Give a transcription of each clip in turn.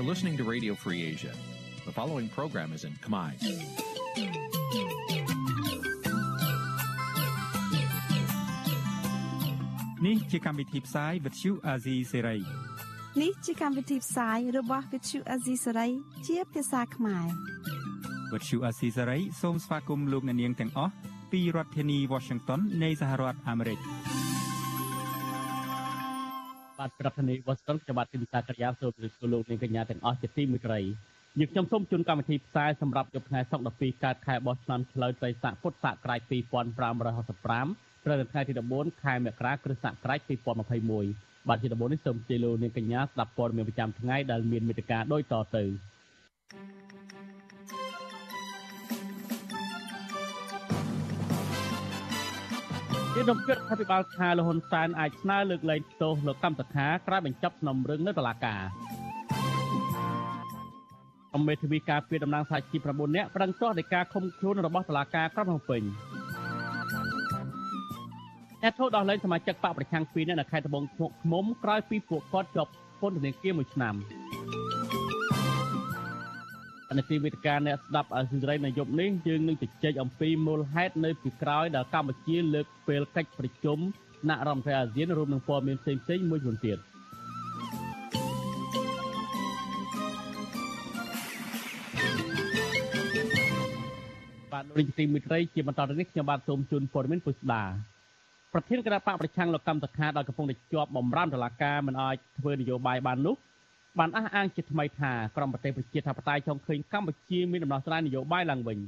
You're listening to Radio Free Asia. The following program is in Khmer. Nǐ chi càm bi tiệp xáy vệt chiu a zì sê ray នេះជាកម្មវិធីផ្សាយរបស់ Vithu Azisari ជាភាសាខ្មែរ វត្តឈូអាស៊ីសេរីសូមស្វាគមន៍លោកអ្នកនាងទាំងអស់ពីរដ្ឋធានី Washington នៃសហរដ្ឋអាមេរិក បាទប្រធានាធិបតី Washington ខ្ញុំបាទទីនសាករិយាសូមជម្រាបសួរលោកនាងកញ្ញាទាំងអស់ជាទីមេត្រីយើងខ្ញុំសូមជូនកម្មវិធីផ្សាយសម្រាប់យប់ថ្ងៃសុក្រ12កើតខែបោះឆ្នាំឆ្លូវត្រីស័កពុទ្ធសករាជ2565ត្រូវនៅថ្ងៃទី14ខែមករាគ្រិស្តសករាជ2021បាទជាដំបូងនេះសូមជម្រាបលោកនាងកញ្ញាស្ដាប់ព័ត៌មានប្រចាំថ្ងៃដែលមានមេត្តាដូចតទៅ ទីដំណើររដ្ឋាភិបាលថាលហ៊ុនសែនអាចស្នើលើកលែងទោសលោកកម្មសខាក្រោយបញ្ចប់សំណុំរឿងនៅតុលាការអមេធាវីការពីតំណាងសហជីព9នាក់ប្រឹងទាស់នៃការឃុំខ្លួនរបស់តុលាការក្រុងភ្នំពេញអ្នកធ្វើដោះលែងសមាជិកបកប្រឆាំងពីរនាក់នៅខេត្តត្បូងឃ្មុំក្រោយពីពួកគាត់ជាប់ពន្ធនាគារមួយឆ្នាំអ នុទីវេទិកាអ្នកស្ដាប់អសិរ័យនៅយប់នេះយើងនឹងជជែកអំពីមូលហេតុនៅពីក្រោយដែលកម្ពុជាលើកពេលកិច្ចប្រជុំថ្នាក់រដ្ឋមន្ត្រីអាស៊ានរួមនឹងព័ត៌មានផ្សេងៗមួយចំនួនទៀតបាទលោកនាយកទីមេត្រីជាបន្តទៅនេះខ្ញុំបាទសូមជូនព័ត៌មានពុស្ដាប្រធានគណៈបកប្រឆាំងលោកកម្មសខាដែលកំពុងតែជាប់បំរាមតុលាការមិនអាចធ្វើនយោបាយបាននោះ បានអះអាងជាថ្មីថាក្រមប្រទេសប្រជាធិបតេយ្យចង់ឃើញកម្ពុជាមានដំណោះស្រាយនយោបាយឡើងវិញ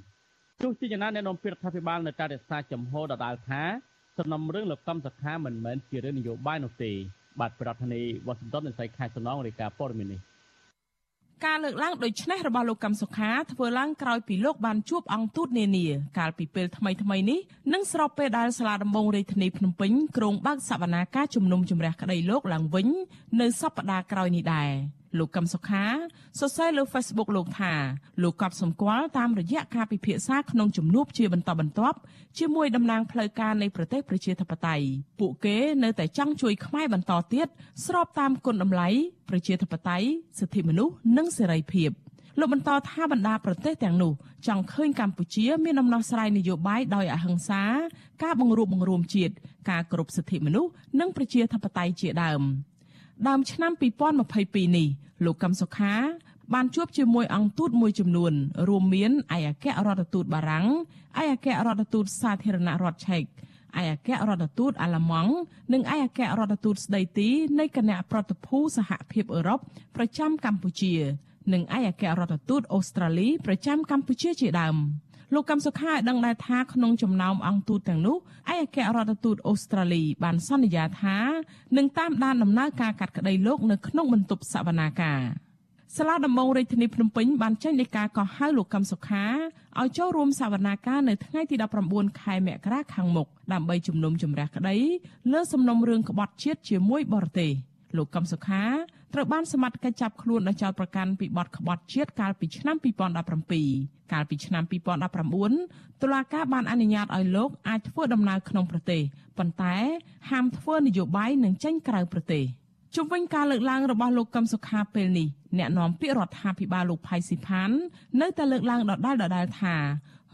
ទោះជាយ៉ាងណាអ្នកនាំពាក្យរដ្ឋាភិបាលនៅតែរក្សាចំហដដាលថាសំណុំរឿងលោកកម្មសខាមិនមែនជារឿងនយោបាយនោះទេបាទប្រធានាធិបតីវ៉ាស៊ីនតោននៃសៃខេត្តសំណងរាយការណ៍ព័ត៌មាននេះការលើកឡើងដូចនេះរបស់លោកកឹមសុខាធ្វើឡើងក្រោយពីលោកបានជួបអង្គទូតនានាកាលពីពេលថ្មីថ្មីនេះនិងស្របពេលដែលសាលាដំបងរាជធានីភ្នំពេញក្រុងបើកសវនាការជំនុំជម្រះក្តីលោកឡើងវិញនៅសប្តាហ៍ក្រោយនេះដែរ លោកកឹមសុខាសរសេរលើ Facebook លោកថាលោកកប់សម្គាល់តាមរយៈការពិភាក្សាក្នុងជំនួបជាបន្តបន្ទាប់ជាមួយតំណាងផ្លូវការនៃប្រទេសប្រជាធិបតេយ្យពួកគេនៅតែចង់ជួយខ្មែរបន្តទៀតស្របតាមគុណតម្លៃប្រជាធិបតេយ្យសិទ្ធិមនុស្សនិងសេរីភាពលោកបន្តថាបណ្ដាប្រទេសទាំងនោះចង់ឃើញកម្ពុជាមានដំណោះស្រាយនយោបាយដោយអហិង្សា ការបង្រួបបង្រួមជាតិការគោរពសិទ្ធិមនុស្សនិងប្រជាធិបតេយ្យជាដើម។ ដើមឆ្នាំ2022នេះលោកកឹមសុខាបានជួបជាមួយអង្គទូតមួយចំនួន រួមមានឯកអគ្គរដ្ឋទូតបារាំងឯកអគ្គរដ្ឋទូតសាធារណរដ្ឋឆែកឯកអគ្គរដ្ឋទូតអាល្លឺម៉ង់និងឯកអគ្គរដ្ឋទូតស្ដីទីនៃគណៈប្រតិភូសហភាពអឺរ៉ុបប្រចាំកម្ពុជា និងឯកអគ្គរដ្ឋទូតអូស្ត្រាលីប្រចាំកម្ពុជាជាដើម។ លោកកឹមសុខាឲ្យដឹងដែរថាក្នុងចំណោមអង្គទូតទាំងនោះឯកអគ្គរដ្ឋទូតអូស្ត្រាលីបានសន្យាថានឹងតាមដានដំណើរការកាត់ក្តីលោកនៅក្នុងបន្ទប់សវនាការសាលាដំបងរាជធានីភ្នំពេញបានចេញដីកាកោះហៅលោកកឹមសុខាឲ្យចូលរួមសវនាការនៅថ្ងៃទី19ខែមករាខាងមុខដើម្បីជំនុំជម្រះក្តីលើសំណុំរឿងក្បត់ជាតិជាមួយបរទេសលោកកឹមសុខា ត្រូវបានសមត្ថកិច្ចចាប់ខ្លួនដោយចោទប្រកាន់ពីបទក្បត់ជាតិកាលពីឆ្នាំ2017កាលពីឆ្នាំ2019តុលាការបានអនុញ្ញាតឲ្យលោកអាចធ្វើដំណើរក្នុងប្រទេសប៉ុន្តែហាមធ្វើនយោបាយនិងចេញក្រៅប្រទេសជុំវិញការលើកឡើងរបស់លោកកឹមសុខាពេលនេះអ្នកនាំពាក្យរដ្ឋាភិបាលលោកផៃស៊ីផាននៅតែលើកឡើងដដែលដដែលថា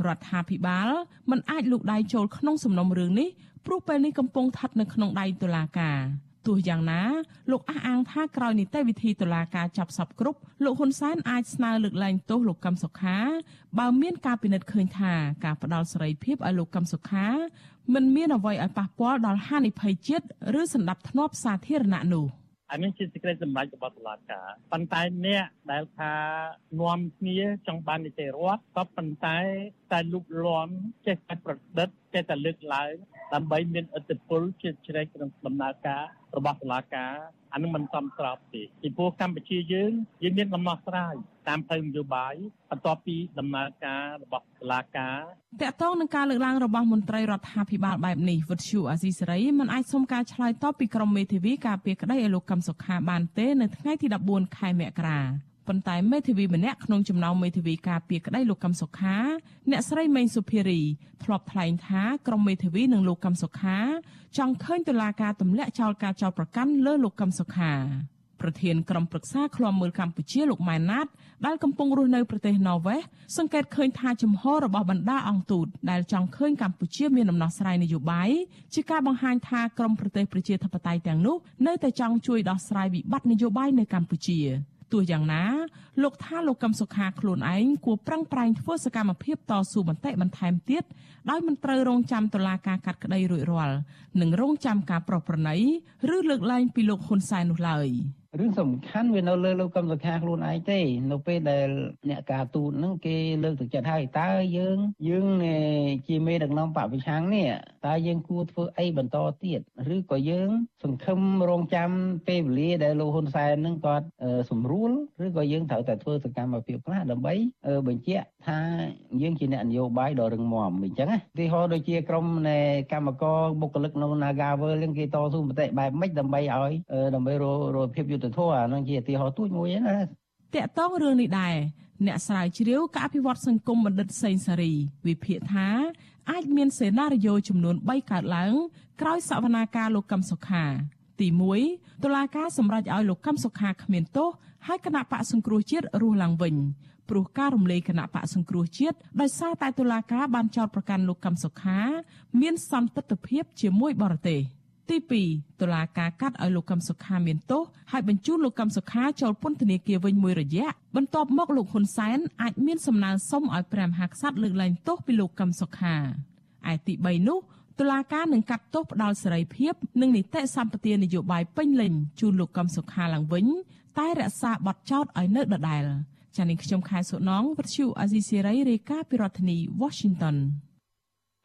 រដ្ឋាភិបាលមិនអាចលូកដៃចូលក្នុងសំណុំរឿងនេះព្រោះពេលនេះកំពុងស្ថិតនៅក្នុងដៃតុលាការ ទោះយ៉ាងណាលោកអះអាងថាក្រោយនីតិវិធីតុលាការចាប់សពគ្រប់លោកហ៊ុនសែនអាចស្នើលើកលែងទោសលោកកឹមសុខា បើមានការពិនិត្យឃើញថាការផ្ដាល់សេរីភាពឲ្យលោកកឹមសុខា មិនមានអ្វីឲ្យប៉ះពាល់ដល់ហានិភ័យជាតិឬសន្តិភាពសាធារណៈនោះអានេះជាសេចក្តីសម្រេចរបស់តុលាការប៉ុន្តែអ្នកដែលថានាំគ្នាចង់បាននីតិរដ្ឋក៏ប៉ុន្តែតែលុបលាន់ចេះតែប្រឌិតចេះតែលើកឡើងដើម្បីមានឥទ្ធិពលជាជ្រែកក្នុងដំណើរការ របស់តុលាការអានឹងមិនសមស្របទេពីព្រោះកម្ពុជាយើងយើងមានដំណោះស្រាយតាមផ្លូវនយោបាយបន្ទាប់ពីដំណើរការរបស់តុលាការតកតងនឹងការលើកឡើងរបស់មន្ត្រីរដ្ឋាភិបាលបែបនេះវិទ្យុអាស៊ីសេរីមិនអាចសុំការឆ្លើយតបពីក្រមមេធាវីការពារក្តីឲ្យលោកកឹមសុខាបានទេនៅថ្ងៃទី14ខែមករា ប៉ុន្តែមេធាវីម្នាក់ក្នុងចំណោមមេធាវីការពារក្តីលោកកឹមសុខាអ្នកស្រីមេងសុភារីធ្លាប់ថ្លែងថាក្រុមមេធាវីនិងលោកកឹមសុខាចង់ឃើញតុលាការទម្លាក់ចោលការចោទប្រកាន់លើលោកកឹមសុខាប្រធានក្រុមប្រឹក្សាឃ្លាំមើលកម្ពុជាលោកម៉ែនណាតដែលកំពុងរស់នៅប្រទេសណ័រវេសសង្កេតឃើញថាចំហរបស់បណ្ដាអង្គទូតដែលចង់ឃើញកម្ពុជាមានដំណោះស្រាយនយោបាយជាការបង្ហាញថាក្រមប្រទេសប្រជាធិបតេយ្យទាំងនោះនៅតែចង់ជួយដោះស្រាយវិបត្តិនយោបាយនៅកម្ពុជា ទោះយ៉ាងណា លោកថាលោកកឹមសុខាខ្លួនឯងគួរប្រឹងប្រែងធ្វើសកម្មភាពតស៊ូបន្តិបន្ថែមទៀតដោយមិនត្រូវរងចាំតុលាការកាត់ក្តីរួចរាល់និងរងចាំការប្រោសប្រណីឬលើកលែងពីលោកហ៊ុនសែននោះឡើយ។រឿងសំខាន់វានៅលើលោកកម្មសខាខ្លួនឯងទេ នៅពេលដែលអ្នកការទូតហ្នឹងគេលើកទឹកចិត្តហើយតើយើងយើងជាមេដឹកនាំបពវិឆាំងនេះតើយើងគួរធ្វើអីបន្តទៀតឬក៏យើង សង្ឃឹមរងចាំពេលវេលាដែលលោកហ៊ុនសែនហ្នឹងគាត់សម្រួលឬក៏យើងត្រូវតែធ្វើសកម្មភាពខ្លះដើម្បីបញ្ជាក់ថាយើងជាអ្នកនយោបាយដ៏រឹងមាំអញ្ចឹងណាទីហោដូចជាក្រុមនៃកម្មករបុគ្គលិកនៅ Nagavel ហ្នឹងគេតស៊ូមតិបែបម៉េចដើម្បីឲ្យដើម្បីរកភាពយុត្តិធម៌អានឹងជាឧទាហរណ៍ទូចមួយណាតកតងរឿងនេះដែរអ្នកស្រាវជ្រាវការអភិវឌ្ឍសង្គមបណ្ឌិតសេងសារីវិភាគថាអាចមានសេណារីយ៉ូចំនួន3កើតឡើងក្រោយសវនាការលោកកឹមសុខា ទី1តុលាការសម្រេចឲ្យលោកកឹមសុខាគ្មានទោស ហើយគណៈបកសង្គ្រោះជាតិរស់ឡើងវិញព្រោះការរំលែកគណៈបកសង្គ្រោះជាតិដោយសារតែតុលាការបានចោទប្រកាន់លោកកឹមសុខា មានសន្តិទ្ធភាពជាមួយបរទេស។ទី2តុលាការកាត់ឲ្យលោកកឹមសុខាមានទោសហើយបញ្ជូនលោកកឹមសុខាចូលពន្ធនាគារវិញមួយរយៈបន្ទាប់មកលោកហ៊ុនសែនអាចមានសំណើសុំឲ្យព្រះមហាក្សត្រលើកលែងទោសពីលោកកឹមសុខាឯទី3នោះតុលាការនឹងកាត់ទោសផ្ដាល់សេរីភាពនិងនីតិសម្បទានយោបាយពេញលេញជូនលោកកឹមសុខាឡើងវិញ តែរក្សាបទចោទឲ្យនៅដដែលចា៎នេះខ្ញុំខែសុណងវិទ្យុអាស៊ីសេរីរាយការណ៍ពីរដ្ឋធានី Washington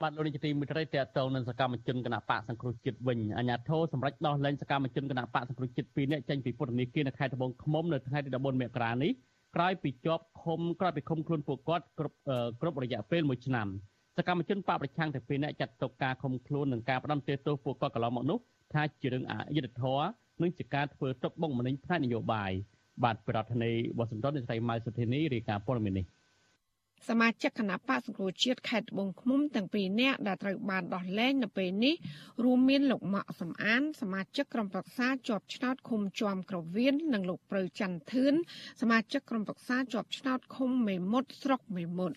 បាទលោកនាយកទីមេត្រីតេតងនឹងសកម្មជនគណៈបកសង្គ្រោះជាតិវិញអាញាធរសម្រាប់ដោះលែងសកម្មជនគណៈបកសង្គ្រោះជាតិ2នាក់ចេញពីពន្ធនាគារនៅខេត្តត្បូងឃ្មុំនៅថ្ងៃទី14មករានេះក្រោយពីជាប់ឃុំក្រោយពីឃុំខ្លួនពួកគាត់គ្រប់គ្រប់រយៈពេល1ឆ្នាំសកម្មជនបកប្រឆាំងទាំងពីរនាក់ចាត់ទុកការឃុំខ្លួននិងការផ្ដន្ទាទោសពួកគាត់កន្លងមកនោះថាជារឿងអយុត្តិធម៌ និងជាការធ្វើទុកបុកម្នេញផ្នែកនយោបាយបាទប្រធានាធិបតីវ៉ាស៊ីនតោននៃស្រីម៉ៅសុធីនីរាយការណ៍ព័ត៌មាននេះសមាជិកគណៈបកសង្គ្រោះជាតិខេត្តត្បូងឃ្មុំទាំងពីរនាក់ដែលត្រូវបានដោះលែងនៅពេលនេះរួមមានលោកម៉ាក់សំអាន សមាជិកក្រុមប្រឹក្សាជាប់ឆ្នោតឃុំជាំក្រវៀននិងលោកប្រៅច័ន្ទធឿនសមាជិកក្រុមប្រឹក្សាជាប់ឆ្នោតឃុំមេមត់ស្រុកមេមត់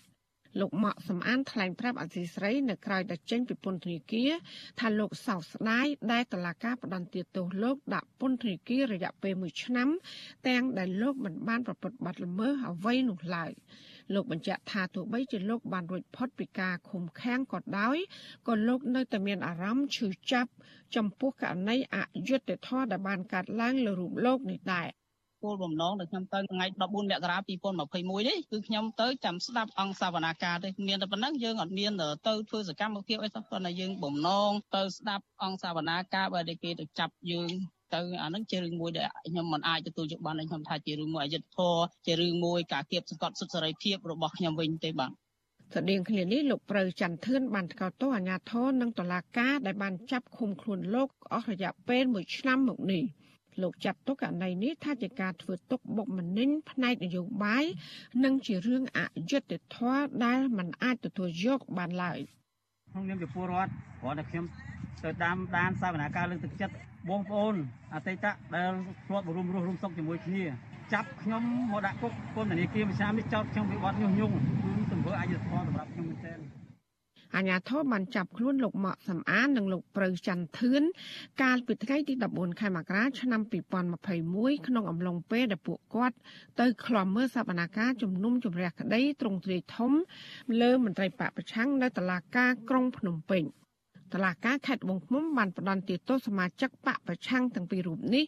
លោកម៉ាក់សំអានថ្លែងប្រាប់អសីស្រីនៅក្រៅដែលចេញពីពន្ធនាគារថាលោកសោកស្ដាយដែលតឡាកាផ្ដន្ទាទោសលោកដាក់ពន្ធនាគាររយៈពេល1ឆ្នាំ ទាំងដែលលោកមិនបានប្រព្រឹត្តបទល្មើសអ្វីនោះឡើយលោកបញ្ជាក់ថាទោះបីជាលោកបានរួចផុតពីការឃុំឃាំងក៏ដោយក៏លោកនៅតែមានអារម្មណ៍ឈឺចាប់ ចំពោះករណីអយុត្តិធម៌ដែលបានកើតឡើងលើរូបលោកនេះដែរ គោលបំណងដែលខ្ញុំទៅថ្ងៃ14មករា2021នេះគឺខ្ញុំទៅចាំស្ដាប់អង្គសវនាការទេមានតែប៉ុណ្ណឹងយើងអត់មានទៅធ្វើសកម្មភាពអីសោះប៉ុន្តែយើងបំណងទៅស្ដាប់អង្គសវនាការបើតែគេទៅចាប់យើងទៅអានឹងជារឿងមួយដែលខ្ញុំមិនអាចទទួលយកបានខ្ញុំថាជារឿងមួយអយុត្តិធម៌ជារឿងមួយការគៀបសង្កត់សិទ្ធិសេរីភាពរបស់ខ្ញុំវិញទេបាទស្តីងគ្នានេះលោកប្រៅច័ន្ទធឿនបានថ្កោលទោសអាញាធរនិងតុលាការដែលបានចាប់ឃុំខ្លួនលោកអស់រយៈពេល1ឆ្នាំមកនេះ លោកចាត់ទុកករណីនេះថាជាការធ្វើទុកបុកម្នេញផ្នែកនយោបាយនិងជារឿងអយុត្តិធម៌ដែលមិនអាចទទួលយកបានឡើយក្នុងនាមជាពលរដ្ឋគ្រាន់តែខ្ញុំទៅតាមដានសវនាការលើកទឹកចិត្តបងប្អូនអតីតដែលធ្លាប់រួមរស់រួមសុខជាមួយគ្នាចាប់ខ្ញុំមកដាក់គុកពន្ធនាគារមួយឆ្នាំនេះចោទខ្ញុំពីបទញុះញង់គឺទង្វើអយុត្តិធម៌សម្រាប់ខ្ញុំមែនទែន អាញាធរបានចាប់ខ្លួនលោកម៉ាក់សំអាននិងលោកប្រៅច័ន្ទធឿនកាលពីថ្ងៃទី14ខែមករាឆ្នាំ2021ក្នុងអំឡុងពេលដែលពួកគាត់ទៅឃ្លាំមើលសកម្មភាពជំនុំជម្រះក្តីត្រង់ទ្រាយធំ លើមន្ត្រីបកប្រឆាំងនៅតុលាការក្រុងភ្នំពេញ។តឡាការខេត្តបងឃ្មុំបានផ្តន្ទាទោសសមាជិកបកប្រឆាំងទាំងពីររូបនេះ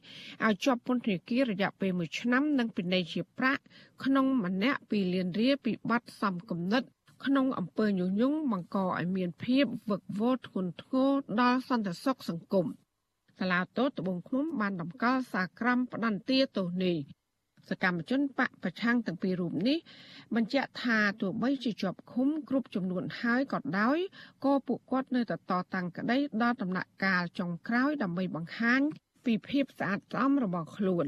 ឲ្យជាប់ពន្ធនាគាររយៈពេល1ឆ្នាំនិងពិន័យជាប្រាក់ក្នុងម្នាក់ពីលានរាពីបទសំគំនិត ក្នុងអំពើញុះញង់បង្កឲ្យមានភាពវឹកវរធ្ងន់ធ្ងរដល់សន្តិសុខសង្គមសាលាតូតត្បូងឃ្មុំបានតម្កល់សាក្រមផ្តន្ទាទោសនេះសកម្មជនបកប្រឆាំងទាំងពីររូបនេះ បញ្ជាក់ថាទោះបីជាជាប់ឃុំគ្រប់ចំនួនហើយក៏ដោយក៏ពួកគាត់នៅតែតតាំងក្តីដល់ដំណាក់កាលចុងក្រោយដើម្បីបង្ហាញពីភាពស្អាតស្អំរបស់ខ្លួន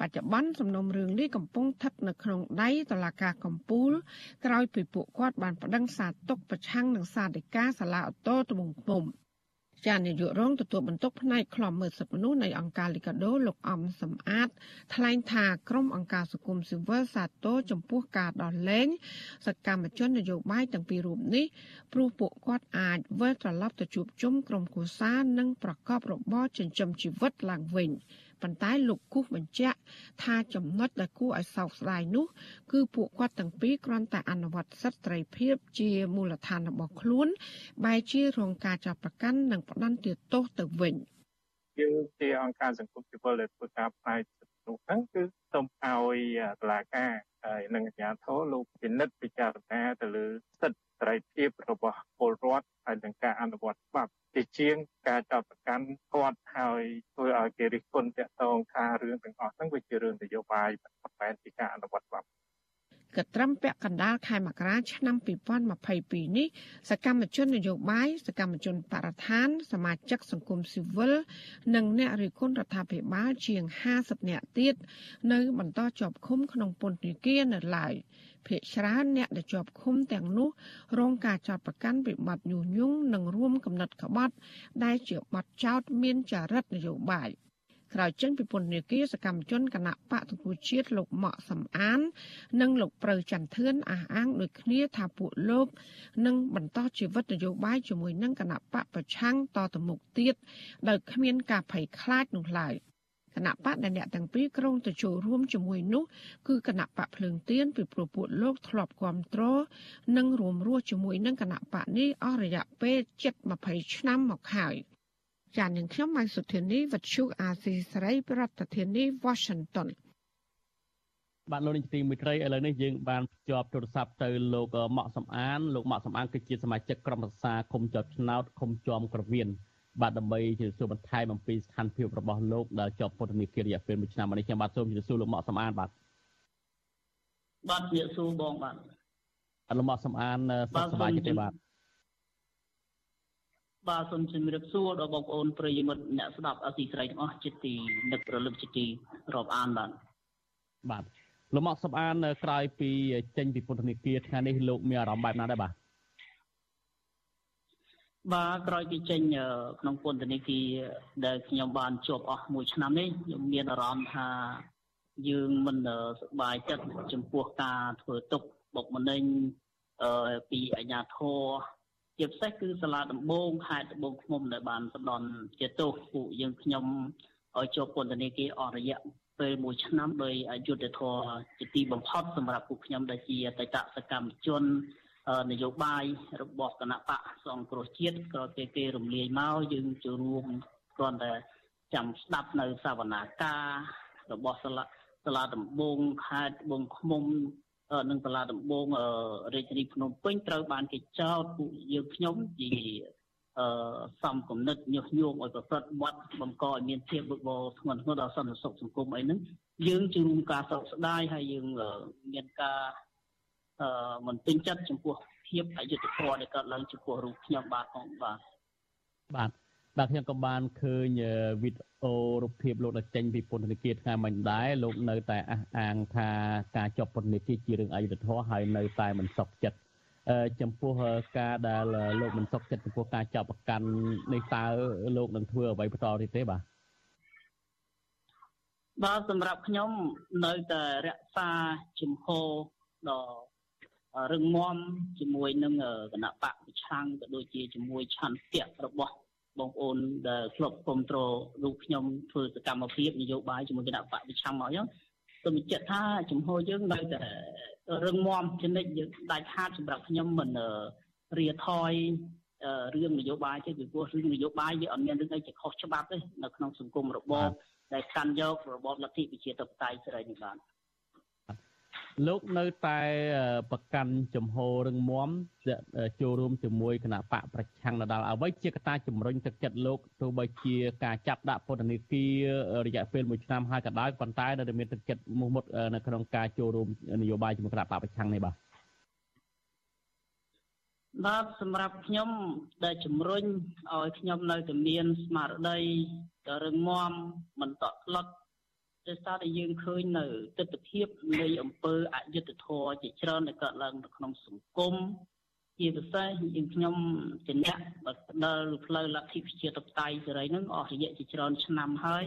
បច្ចុប្បន្នសំណុំរឿងនេះកំពុងស្ថិតនៅក្នុងដៃតុលាការកំពូល ក្រោយពីពួកគាត់បានប្តឹងសារទុកប្រឆាំងនឹងសាធិការសាលាអូតូត្បូងឃ្មុំចានាយករងទទួលបន្ទុកផ្នែកខ្លំមើលសិទ្ធិមនុស្សនៃអង្គការលីកាដូលោកអំសំអាត ថ្លែងថាក្រុមអង្គការសង្គមស៊ីវិលសាទរចំពោះការដោះលែងសកម្មជននយោបាយទាំងពីររូបនេះព្រោះពួកគាត់អាចវិលត្រឡប់ទៅជួបជុំក្រុមគូសានិងប្រកបរបរចិញ្ចឹមជីវិតឡើងវិញ ប៉ុន្តែលោកគូសបញ្ជាក់ថាចំណុចដែលគួរឲ្យសោកស្ដាយនោះ គឺពួកគាត់ទាំងពីរគ្រាន់តែអនុវត្តសិទ្ធិសេរីភាពជាមូលដ្ឋានរបស់ខ្លួនបែរជារងការចាប់ប្រកាន់និងផ្ដន្ទាទោសទៅវិញយើងជាអង្គការសង្គមស៊ីវិលដែលធ្វើការផ្នែកសិទ្ធិនោះហ្នឹងគឺសូមឲ្យតុលាការហើយនិងអាជ្ញាធរលោកពិនិត្យពិចារណាទៅលើសិទ្ធិ សេរីភាពរបស់ពលរដ្ឋហើយនឹងការអនុវត្តច្បាប់ជាជាងការចោទប្រកាន់គាត់ហើយធ្វើឲ្យគេរិះគន់តាក់ទងថារឿងទាំងអស់ហ្នឹងវាជារឿងនយោបាយមិនមែនជាការអនុវត្តច្បាប់កត្រឹមពាក់កណ្ដាលខែមករាឆ្នាំ2022នេះសកម្មជននយោបាយសកម្មជនបរិស្ថាន សមាជិកសង្គមស៊ីវិលនិងអ្នករិះគន់រដ្ឋាភិបាលជាង50នាក់ទៀតនៅបន្តជាប់ឃុំក្នុងពន្ធនាគារនៅឡើយ ភ ieck ច្រើនអ្នកដែលជាប់ឃុំទាំងនោះរងការចោទប្រកាន់ពីបទញុះញង់និងរួមគំនិតក្បត់ ដែលជាបទចោទមានចរិតនយោបាយក្រោយចេញពីពន្ធនាគារសកម្មជនគណៈបកទទួលជាតិលោកម៉ាក់សំអាន និងលោកប្រៅចន្ទធឿនអះអាងដូចគ្នាថាពួកលោកនឹងបន្តជីវិតនយោបាយជាមួយនឹងគណៈបកប្រឆាំងតទៅមុខទៀតដោយគ្មានការភ័យខ្លាចនោះឡើយ។ គណៈបកដែលអ្នកទាំងពីរក្រុងទៅចូលរួមជាមួយនោះគឺគណៈបកភ្លើងទៀនពីព្រោះពួកលោកធ្លាប់គ្រប់គ្រងនិងរួមរស់ជាមួយនឹងគណៈបកនេះអស់រយៈពេលជិត20ឆ្នាំមកហើយចាននឹងខ្ញុំម៉ៃសុធានីវັດឈូអាស៊ីសេរីប្រធានាធិបតី Washington បាទលោកនាយកទីមេត្រីឥឡូវនេះយើងបានភ្ជាប់ទូរស័ព្ទទៅលោកម៉ាក់សំអានលោកម៉ាក់សំអានគឺជាសមាជិកក្រុមប្រឹក្សាគុំជាប់ឆ្នោតគុំជាប់ក្រវៀន បាទដើម្បីជម្រាបសួរបន្ថែមអំពីស្ថានភាពរបស់លោកដែលជាប់ពន្ធនាគាររយៈពេល1ឆ្នាំមកនេះខ្ញុំបាទសូមជម្រាបសួរលោកម៉ាក់សំអានបាទបាទជម្រាបសួរបងបាទលោកម៉ាក់សំអានសុខសប្បាយទេបាទបាទសូមជម្រាបសួរដល់បងប្អូនប្រិយមិត្តអ្នកស្ដាប់អសីស្រីទាំងអស់ជាទីនឹករលឹកជាទីរាប់អានបាទបាទលោកម៉ាក់សំអានក្រោយពីចេញពីពន្ធនាគារថ្ងៃនេះលោកមានអារម្មណ៍បែបណាដែរបាទ បាទក្រោយពីចេញក្នុងពន្ធនាគារដែលខ្ញុំបានជាប់អស់មួយឆ្នាំនេះខ្ញុំមានអារម្មណ៍ថាយើងមិនសប្បាយចិត្តចំពោះការធ្វើទុកបុកម្នេញពីអាជ្ញាធរជាពិសេសគឺសាលាដំបងខេត្តត្បូងឃ្មុំដែលបានផ្ដន់ជាទោសពួកយើងខ្ញុំឲ្យជាប់ពន្ធនាគារអស់រយៈពេលមួយឆ្នាំដោយអយុធធរជាទីបំផុតសម្រាប់ពួកខ្ញុំដែលជាអតីតសកម្មជន នយោបាយរបស់គណៈបកសង្គ្រោះជាតិក៏គេគេរំលាយមកយើងចូលរួមគ្រាន់តែចាំស្ដាប់នៅសវនាការរបស់សាលាសាលាដំបងខេត្តបងឃ្មុំនិងសាលាដំបងរាជធានីភ្នំពេញត្រូវបានគេចោទពួកយើងខ្ញុំជាអឺសំគំនិតញុះញង់ឲ្យប្រព្រឹត្តបទបង្កឲ្យមានភាពវឹកវរធ្ងន់ធ្ងរដល់សន្តិសុខសង្គមអីហ្នឹងយើងជួមការសោកស្ដាយហើយយើងមានការអឺ មិនពេញចិត្តចំពោះភាពអយុត្តិធម៌ដែលកើតឡើងចំពោះរូបខ្ញុំបាទផងបាទបាទបាទខ្ញុំក៏បានឃើញវីដេអូរូបភាពលោកដែលចេញពីពន្ធនាគារថ្ងៃមិញដែរលោកនៅតែអះអាងថាការជាប់ពន្ធនាគារជារឿងអយុត្តិធម៌ហើយនៅតែមិនសុខចិត្តចំពោះការដែលលោកមិនសុខចិត្តចំពោះការចាប់ប្រកាន់នេះតើលោកនឹងធ្វើអ្វីបន្តទៀតទេបាទបាទសម្រាប់ខ្ញុំនៅតែរក្សាជំហរដ៏ រឹងមាំជាមួយនឹងគណៈបកប្រឆាំងក៏ដូចជាជាមួយឆន្ទៈរបស់បងប្អូនដែលធ្លាប់គ្រប់គ្រងរូបខ្ញុំធ្វើសកម្មភាពនយោបាយជាមួយគណៈបកប្រឆាំងមកអញ្ចឹងសូមបញ្ជាក់ថាជំហរយើងនៅតែរឹងមាំជានិច្ចយើងដាច់ខាតសម្រាប់ខ្ញុំមិនរាថយរឿងនយោបាយទេពីព្រោះរឿងនយោបាយវាអត់មានរឿងអីជាខុសច្បាប់ទេនៅក្នុងសង្គមរបបដែលកាន់យករបបលទ្ធិប្រជាធិបតេយ្យសេរីនេះបាន លោកនៅតែប្រកាន់ចំហររឹងមាំចូលរួមជាមួយគណៈបកប្រឆាំងដដាលអ្វីជាកត្តាជំរុញទឹកចិត្តលោកទោះបីជាការចាប់ដាក់ពន្ធនាគាររយៈពេល1ឆ្នាំហើយក៏ដោយប៉ុន្តែនៅតែមានទឹកចិត្តមុះមុតនៅក្នុងការចូលរួមនយោបាយជាមួយគណៈបកប្រឆាំងនេះបាទបាទសម្រាប់ខ្ញុំដែលជំរុញឲ្យខ្ញុំនៅតែមានស្មារតីរឹងមាំមិនតក់ស្លុត ដោយសារតែយើងឃើញនៅទស្សនវិជ្ជានៃអំពើអយុត្តិធម៌ជាច្រើនដែលកើតឡើងនៅក្នុងសង្គមជាពិសេសយើងខ្ញុំជាអ្នកដល់ផ្លូវលទ្ធិប្រជាធិបតេយ្យសេរីនឹងអស់រយៈជាច្រើនឆ្នាំហើយ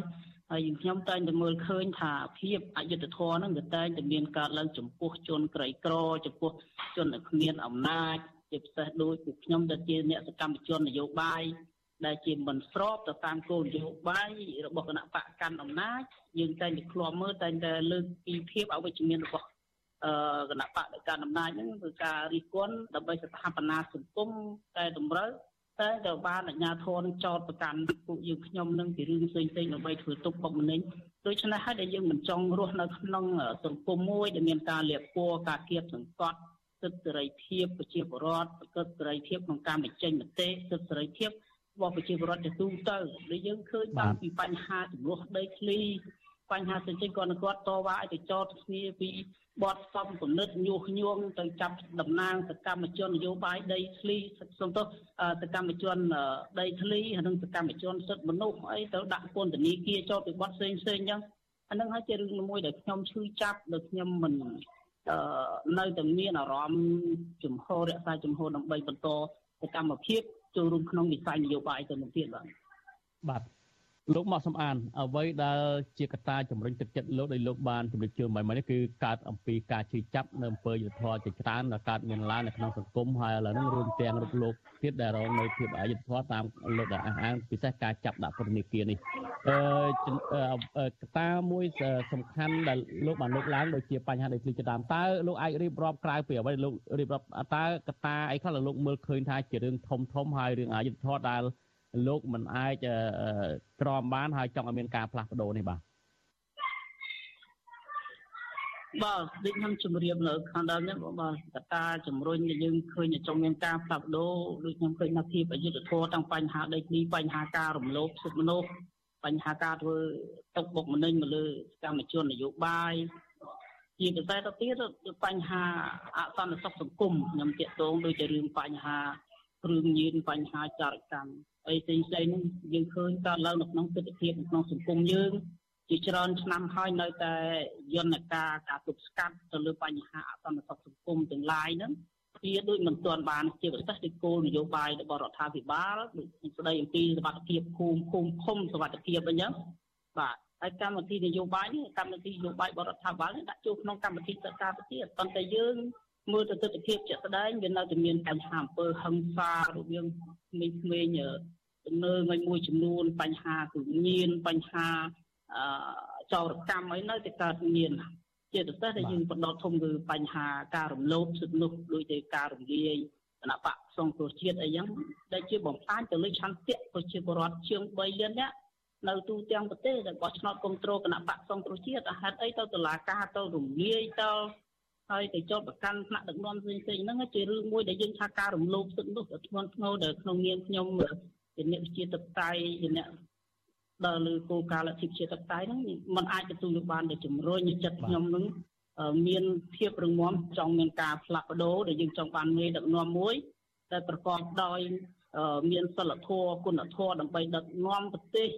ហើយយើងខ្ញុំតែងតែមើលឃើញថាភាពអយុត្តិធម៌ហ្នឹងវាតែងតែមានកើតឡើងចំពោះជនក្រីក្រចំពោះជនដែលគ្មានអំណាចជាពិសេសដោយពួកខ្ញុំដែលជាអ្នកសកម្មជននយោបាយ ដែលជាមិនស្របទៅតាមគោលនយោបាយរបស់គណៈបកកាន់អំណាចយើងតែងតែឃ្លាំមើលតែងតែលើកពីភាពអវិជ្ជមានរបស់អឺគណៈបកដែលកាន់អំណាចហ្នឹងគឺការរិះគន់ដើម្បីស្ថាបនាសង្គមតែតម្រូវតែទៅបានអាជ្ញាធរនឹងចោតប្រកាន់ពួកយើងខ្ញុំនឹងពីរឿងផ្សេងៗដើម្បីធ្វើទុកបុកម្នេញដូច្នេះហើយដែលយើងមិនចង់រស់នៅក្នុងសង្គមមួយដែលមានការលៀបពណ៌ការគៀបសង្កត់សិទ្ធិសេរីភាពប្រជាពលរដ្ឋសិទ្ធិសេរីភាពក្នុងការបញ្ចេញមតិសិទ្ធិសេរីភាព របស់ប្រជាពលរដ្ឋទៅទូទៅដែលយើងឃើញតាំងពីបញ្ហាចំនួនដីធ្លីបញ្ហាផ្សេងៗគាត់នឹងគាត់តវ៉ាឲ្យទៅចោទគ្នាពីបទសំគំនិតញុះញង់ទៅចាប់តំណាងសកម្មជននយោបាយដីធ្លីសំទោសសកម្មជនដីធ្លីនិងសកម្មជនសិទ្ធិមនុស្សអីទៅដាក់ពន្ធនាគារចោទពីបទផ្សេងផ្សេងអញ្ចឹងអានឹងហើយជារឿងមួយដែលខ្ញុំឈឺចាប់ដែលខ្ញុំមិនអឺនៅតែមានអារម្មណ៍ជំហររក្សាជំហរដើម្បីបន្តសកម្មភាព ចូលរួមក្នុងវិស័យនយោបាយទៅមុខទៀតបាទបាទ លោកមកសំអានអ្វីដែលជាកត្តាជំរុញទឹកចិត្តលោកដោយលោកបានជំរាបជូនមិញនេះគឺកើតអំពីការជឿចាប់នៅអំពើយុទ្ធធម៌ជាច្រើនដែលកើតមានឡើងនៅក្នុងសង្គមហើយឥឡូវនេះរួមទាំងរូបលោកទៀតដែលរងនៅភាពអយុត្តិធម៌តាមលោកដែលអះអាងពិសេសការចាប់ដាក់ពន្ធនាគារនេះអឺកត្តាមួយសំខាន់ដែលលោកបានលើកឡើងដូចជាបញ្ហាដីធ្លីជាដើមតើលោកអាចរៀបរាប់ក្រៅពីអ្វីលោករៀបរាប់តើកត្តាអីខ្លះដែលលោកមើលឃើញថាជារឿងធំធំហើយរឿងអយុត្តិធម៌ដែល លោកមិនអាចទ្រាំបានហើយចង់ឲ្យមានការផ្លាស់ប្ដូរនេះបាទបាទដូចខ្ញុំជម្រាបនៅខាងដើមនេះបាទកត្តាជំរុញដែលយើងឃើញចង់មានការផ្លាស់ប្ដូរដូចខ្ញុំឃើញនៅភាពអយុត្តិធម៌ទាំងបញ្ហាដីធ្លីបញ្ហាការរំលោភសិទ្ធិមនុស្សបញ្ហាការធ្វើទុកបុកម្នេញមកលើសកម្មជននយោបាយជាពិសេសទៅទៀតបញ្ហាអសន្តិសុខសង្គមខ្ញុំតាកតងដូចជារឿងបញ្ហាគ្រឿងញៀនបញ្ហាចរកម្ម អីផ្សេងផ្សេងហ្នឹងយើងឃើញកើតឡើងនៅក្នុងទស្សនវិជ្ជាក្នុងសង្គមយើងជាច្រើនឆ្នាំហើយនៅតែយន្តការការទប់ស្កាត់ទៅលើបញ្ហាអសន្តិសុខសង្គមទាំងឡាយហ្នឹងវាដូចមិនទាន់បានជាពិសេសទីគោលនយោបាយរបស់រដ្ឋាភិបាលដូចស្ដីអំពីសវត្ថភាពភូមិភូមិឃុំសវត្ថភាពអញ្ចឹងបាទហើយកម្មវិធីនយោបាយនេះកម្មវិធីនយោបាយរបស់រដ្ឋាភិបាលនេះដាក់ចូលក្នុងកម្មវិធីសិក្សាទៅទៀតប៉ុន្តែយើងមើលទៅទស្សនវិជ្ជាជាក់ស្ដែងវានៅតែមានបញ្ហាអំពើហិង្សារវាងក្មេងៗ ទំនើងមួយចំនួនបញ្ហាគឺញៀនបញ្ហាអចោរកម្មអីនៅតែកើតមានជាពិសេសដែលយើងបដោតធំគឺបញ្ហាការរំលោភសិទ្ធិនោះដូចជាការរំលាយគណៈបកសង្គ្រោះជាតិអីចឹងដែលជាបំផ្លាញទៅលើឆន្ទៈប្រជាពលរដ្ឋជាង3លាននាក់នៅទូទាំងប្រទេសដែលបោះឆ្នោតគ្រប់គ្រងគណៈបកសង្គ្រោះជាតិហេតុអីទៅតុលាការទៅរំលាយទៅហើយទៅចោតប្រកាន់ថ្នាក់ដឹកនាំផ្សេងៗហ្នឹងជារឿងមួយដែលយើងថាការរំលោភសិទ្ធិនោះទៅធ្ងន់ធ្ងរដែលក្នុងនាមខ្ញុំ ជាអ្នកវិជាតបតៃជាអ្នកដល់លើគោលការណ៍លទ្ធិប្រជាធិបតេយ្យហ្នឹងมันអាចទទួលយកបានដោយជំរុញចិត្តខ្ញុំនឹងមានភាពរឹងមាំចង់មានការផ្លាស់ប្ដូរដែលយើងចង់បានមេដឹកនាំមួយដែលប្រកបដោយមានសិលធម៌គុណធម៌ដើម្បីដឹកនាំប្រទេស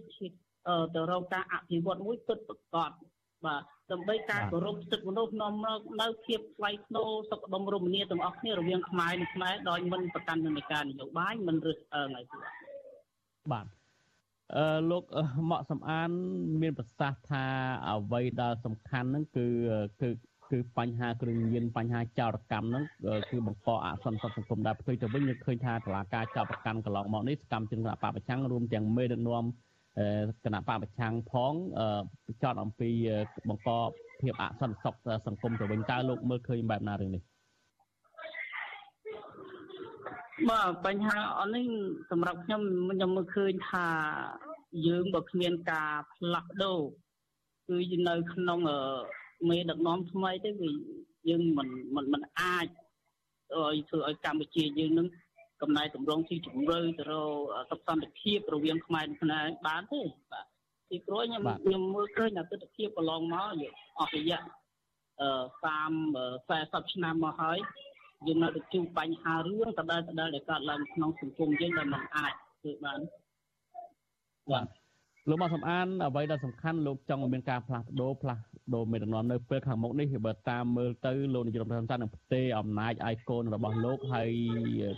ទៅរកការអភិវឌ្ឍមួយពិតប្រាកដបាទដើម្បីការគោរពសិទ្ធិមនុស្សនាំមកនៅភាពថ្លៃថ្នូរសុខដុមរមនាទាំងអស់គ្នារវាងខ្មែរនិងខ្មែរដោយមិនប្រកាន់និកានយោបាយមិនរើសអើងឲ្យទៀត បាទអឺលោកមកសំអាន មានប្រសាសន៍ថាអ្វីដែលសំខាន់ហ្នឹងគឺគឺគឺបញ្ហាគ្រឿងញៀនបញ្ហាចោរកម្មហ្នឹងគឺបង្កអសន្តិសុខសង្គមដែលផ្ទុយទៅវិញយើងឃើញថាតឡាការចោរកម្មកន្លងមកនេះសកម្មជនគណៈបកប្រឆាំងរួមទាំងមេដឹកនាំគណៈបកប្រឆាំងផងចោតអំពីបង្កភាពអសន្តិសុខសង្គមទៅវិញតើលោកមើលឃើញបែបណារឿងនេះ បាទបញ្ហាអននេះសម្រាប់ខ្ញុំខ្ញុំមើលឃើញថាយើងបើគ្មានការផ្លាស់ប្ដូរគឺនៅក្នុងមេដឹកនាំថ្មីទេគឺយើងមិនមិនមិនអាចឲ្យធ្វើឲ្យកម្ពុជាយើងនឹងកំណែតម្រង់ទីជម្រៅទៅរកសុខសន្តិភាពរវាងខ្មែរនិងខ្មែរបានទេបាទពីព្រោះខ្ញុំខ្ញុំមើលឃើញតែទស្សនវិជ្ជាកន្លងមកអស់រយៈអឺ30 40ឆ្នាំមកហើយ យើងនៅតែជួបបញ្ហារឿងដដែលដដែលដែលកើតឡើងក្នុងសង្គមយើងដែលមិនអាចធ្វើបានបាទលោកមកសំអានអ្វីដែលសំខាន់លោកចង់ឲ្យមានការផ្លាស់ប្ដូរផ្លាស់ដូរមេដឹកនាំនៅពេលខាងមុខនេះបើតាមមើលទៅលោកនាយរដ្ឋមន្ត្រីនឹងផ្ទេរអំណាចឲ្យកូនរបស់លោកហើយ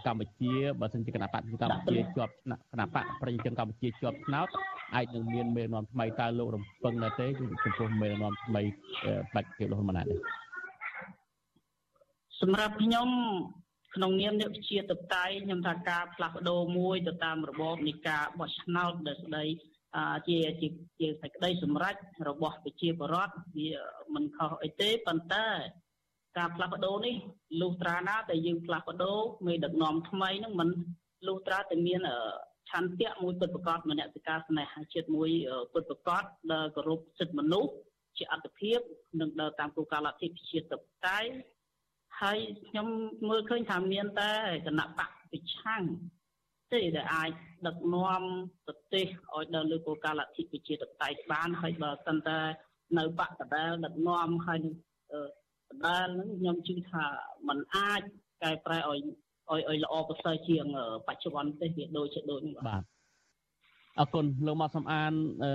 កម្ពុជាបើសិនជាគណៈបកកម្ពុជាជាប់គណៈបកប្រជាជនកម្ពុជាជាប់ឆ្នោតអាចនឹងមានមេដឹកនាំថ្មីតើលោករំពឹងនៅទេចំពោះមេដឹកនាំថ្មីបាច់គេលោកហ៊ុនម៉ាណែតនេះ សម្រាប់ខ្ញុំក្នុងនាមអ្នកវិជាតបតៃខ្ញុំថាការផ្លាស់ប្ដូរមួយទៅតាមរបបនៃការបោះឆ្នោតដែលស្ដីជាជាជាសេចក្តីសម្រេចរបស់ប្រជាពលរដ្ឋវាមិនខុសអីទេប៉ុន្តែការផ្លាស់ប្ដូរនេះលុះត្រាណាតែយើងផ្លាស់ប្ដូរមេដឹកនាំថ្មីហ្នឹងមិនលុះត្រាតែមានឆន្ទៈមួយពិតប្រាកដមនសិការស្នេហាជាតិមួយពិតប្រាកដដែលគោរពសិទ្ធិមនុស្សជាអត្តភាពនិងដើរតាមគោលការណ៍លទ្ធិប្រជាធិបតេយ្យ ហើយខ្ញុំមើលឃើញថាមានតែគណៈបកប្រឆាំងទេដែលអាចដឹកនាំប្រទេសឲ្យដល់លើគោលការណ៍លទ្ធិប្រជាធិបតេយ្យបានហើយបើសិនតែនៅបកដដែលដឹកនាំហើយដដែលនឹងខ្ញុំជឿថាมันអាចកែប្រែឲ្យឲ្យឲ្យល្អប្រសើរជាងបច្ចុប្បន្នទេវាដូចជាដូចនេះបាទអរគុណលោកមកសំអានអឺ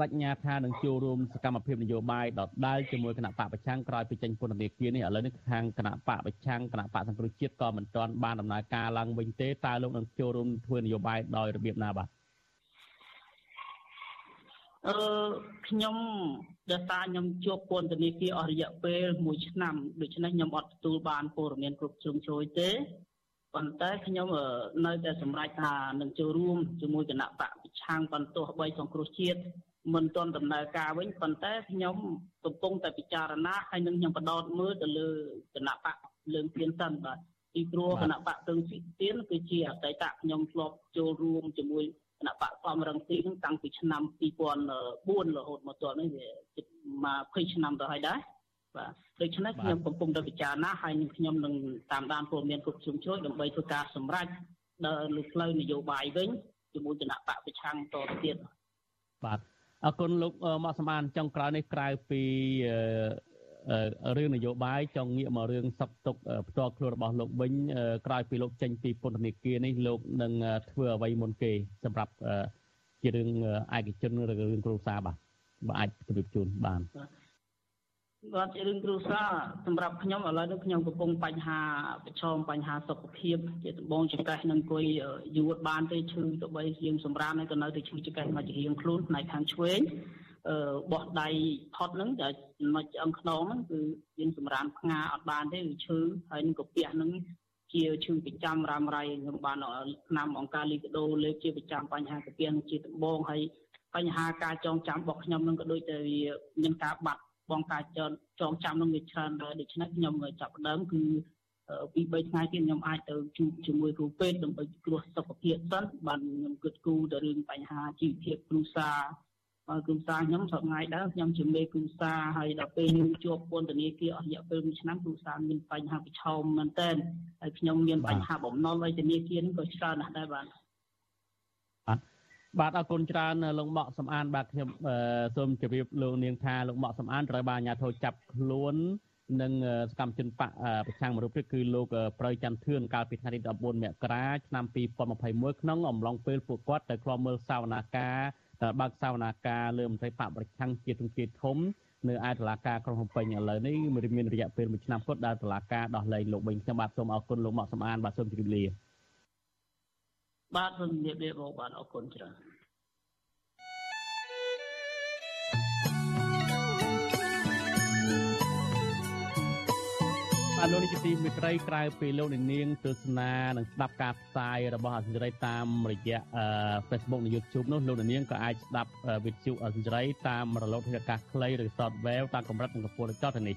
បញ្ញាថានឹងចូលរួមសកម្មភាពនយោបាយដដែលជាមួយគណៈបកប្រឆាំងក្រោយពីចេញពន្ធនាគារនេះឥឡូវនេះខាងគណៈបកប្រឆាំងគណៈបកសង្គ្រោះជាតិក៏មិនទាន់បានដំណើរការឡើងវិញទេតើលោកនឹងចូលរួមធ្វើនយោបាយដោយរបៀបណាបាទអឺខ្ញុំដែលតាខ្ញុំជាប់ពន្ធនាគារអស់រយៈពេល1ឆ្នាំដូច្នេះខ្ញុំអត់ទទួលបានព័ត៌មានគ្រប់ជ្រុងជ្រោយទេប៉ុន្តែខ្ញុំនៅតែសម្រេចថានឹងចូលរួមជាមួយគណៈបកប្រឆាំងបន្ទោះបីសង្គ្រោះជាតិ មិនទាន់ដំណើរការវិញប៉ុន្តែខ្ញុំកំពុងតែពិចារណាហើយនឹងខ្ញុំបដោតមើលទៅលើគណៈបកលើងទៀនសិនបាទពីព្រោះគណៈបកលើងទៀនគឺជាអតីតខ្ញុំធ្លាប់ចូលរួមជាមួយគណៈបកសំរងទីនឹងតាំងពីឆ្នាំ2004រហូតមកទល់នេះវាជិតមក20ឆ្នាំទៅហើយដែរបាទដូច្នេះខ្ញុំកំពុងតែពិចារណាហើយនឹងខ្ញុំនឹងតាមដានព័ត៌មានគ្រប់ជ្រុងជ្រោយដើម្បីធ្វើការសម្រេចដល់លើផ្លូវនយោបាយវិញជាមួយគណៈបកប្រឆាំងតទៅទៀតបាទ អរគុណលោកមកសម្បានចុងក្រោយនេះក្រៅពីរឿងនយោបាយចង់ងាកមករឿងសັບទុកផ្ទាល់ខ្លួនរបស់លោកវិញក្រោយពីលោកចេញពីពន្ធនាគារនេះលោកនឹងធ្វើអ្វីមុនគេ សម្រាប់ជារឿងឯកជនឬរឿងគ្រួសារបាទបើអាចជម្រាបជូនបាន គាត់ជារឿងគ្រួសារសម្រាប់ខ្ញុំឥឡូវនេះខ្ញុំកំពុងបញ្ហាប្រឈមបញ្ហាសុខភាពជាដំបងចង្កេះនឹងអង្គុយយួតបានទេឈឺទៅបីជាងសម្រានហើយក៏នៅតែឈឺចង្កេះមកជារៀងខ្លួនផ្នែកខាងឆ្វេងអឺបោះដៃផុតហ្នឹងតែចំណុចឆ្អឹងខ្នងហ្នឹងគឺយើងសម្រានផ្ងាអត់បានទេវាឈឺហើយនឹងកាពះហ្នឹងជាឈឺប្រចាំរ៉ាំរ៉ៃខ្ញុំបានឆ្នាំអង្គការលីកាដូលេខជាប្រចាំបញ្ហាកាពះនឹងជាដំបងហើយបញ្ហាការចងចាំរបស់ខ្ញុំនឹងក៏ដូចតែវាមានការបាត់ បងការចងចងចាំនឹងវាច្រើនដែរដូច្នេះខ្ញុំចាប់ផ្ដើមគឺពី3ថ្ងៃទៀតខ្ញុំអាចទៅជួបជាមួយគ្រូពេទ្យដើម្បីគ្រោះសុខភាពសិនបានខ្ញុំគិតគូរទៅរឿងបញ្ហាជីវភាពគ្រួសារហើយគ្រួសារខ្ញុំសប្ងៃដែរខ្ញុំជាមេគ្រួសារហើយដល់ពេលខ្ញុំជាប់ពន្ធនាគារអស់រយៈពេល1ឆ្នាំគ្រួសារមានបញ្ហាប្រឈមមែនទែនហើយខ្ញុំមានបញ្ហាបំណុលហើយធនាគារក៏ច្រើនណាស់ដែរបាទ បាទអរគុណច្រើនលោកម៉ាក់សំអាន បាទខ្ញុំសូមជម្រាបលោកនាងថាលោកម៉ាក់សំអានត្រូវបានអាជ្ញាធរចាប់ខ្លួននិងសកម្មជនបកប្រឆាំងមរុភិកគឺលោកប្រៅច័ន្ទធឿនកាលពីថ្ងៃទី14មករាឆ្នាំ2021ក្នុងអំឡុងពេលពួកគាត់ទៅឃ្លាំមើលសវនាការបើកសវនាការលើមន្ត្រីបកប្រឆាំងជាទង្គធំនៅឯតុលាការក្រុងភ្នំពេញឥឡូវនេះមានរយៈពេល1ឆ្នាំគត់ដែលតុលាការដោះលែងលោកវិញខ្ញុំបាទសូមអរគុណលោកម៉ាក់សំអានបាទសូមជម្រាបលា បាទសូមជម្រាបលាបងបាទអរគុណច្រើនបាទលោកនាយកទីមេត្រីក្រៅពីលោកនាងទស្សនានិងស្ដាប់ការផ្សាយរបស់អសិរ័យតាមរយៈ Facebook និង YouTube នោះលោកនាងក៏អាចស្ដាប់វិទ្យុអសិរ័យតាមរលកធាតុអាកាសខ្លីឬ Shortwave តាមកម្រិតនិងកម្ពស់ចតនេះ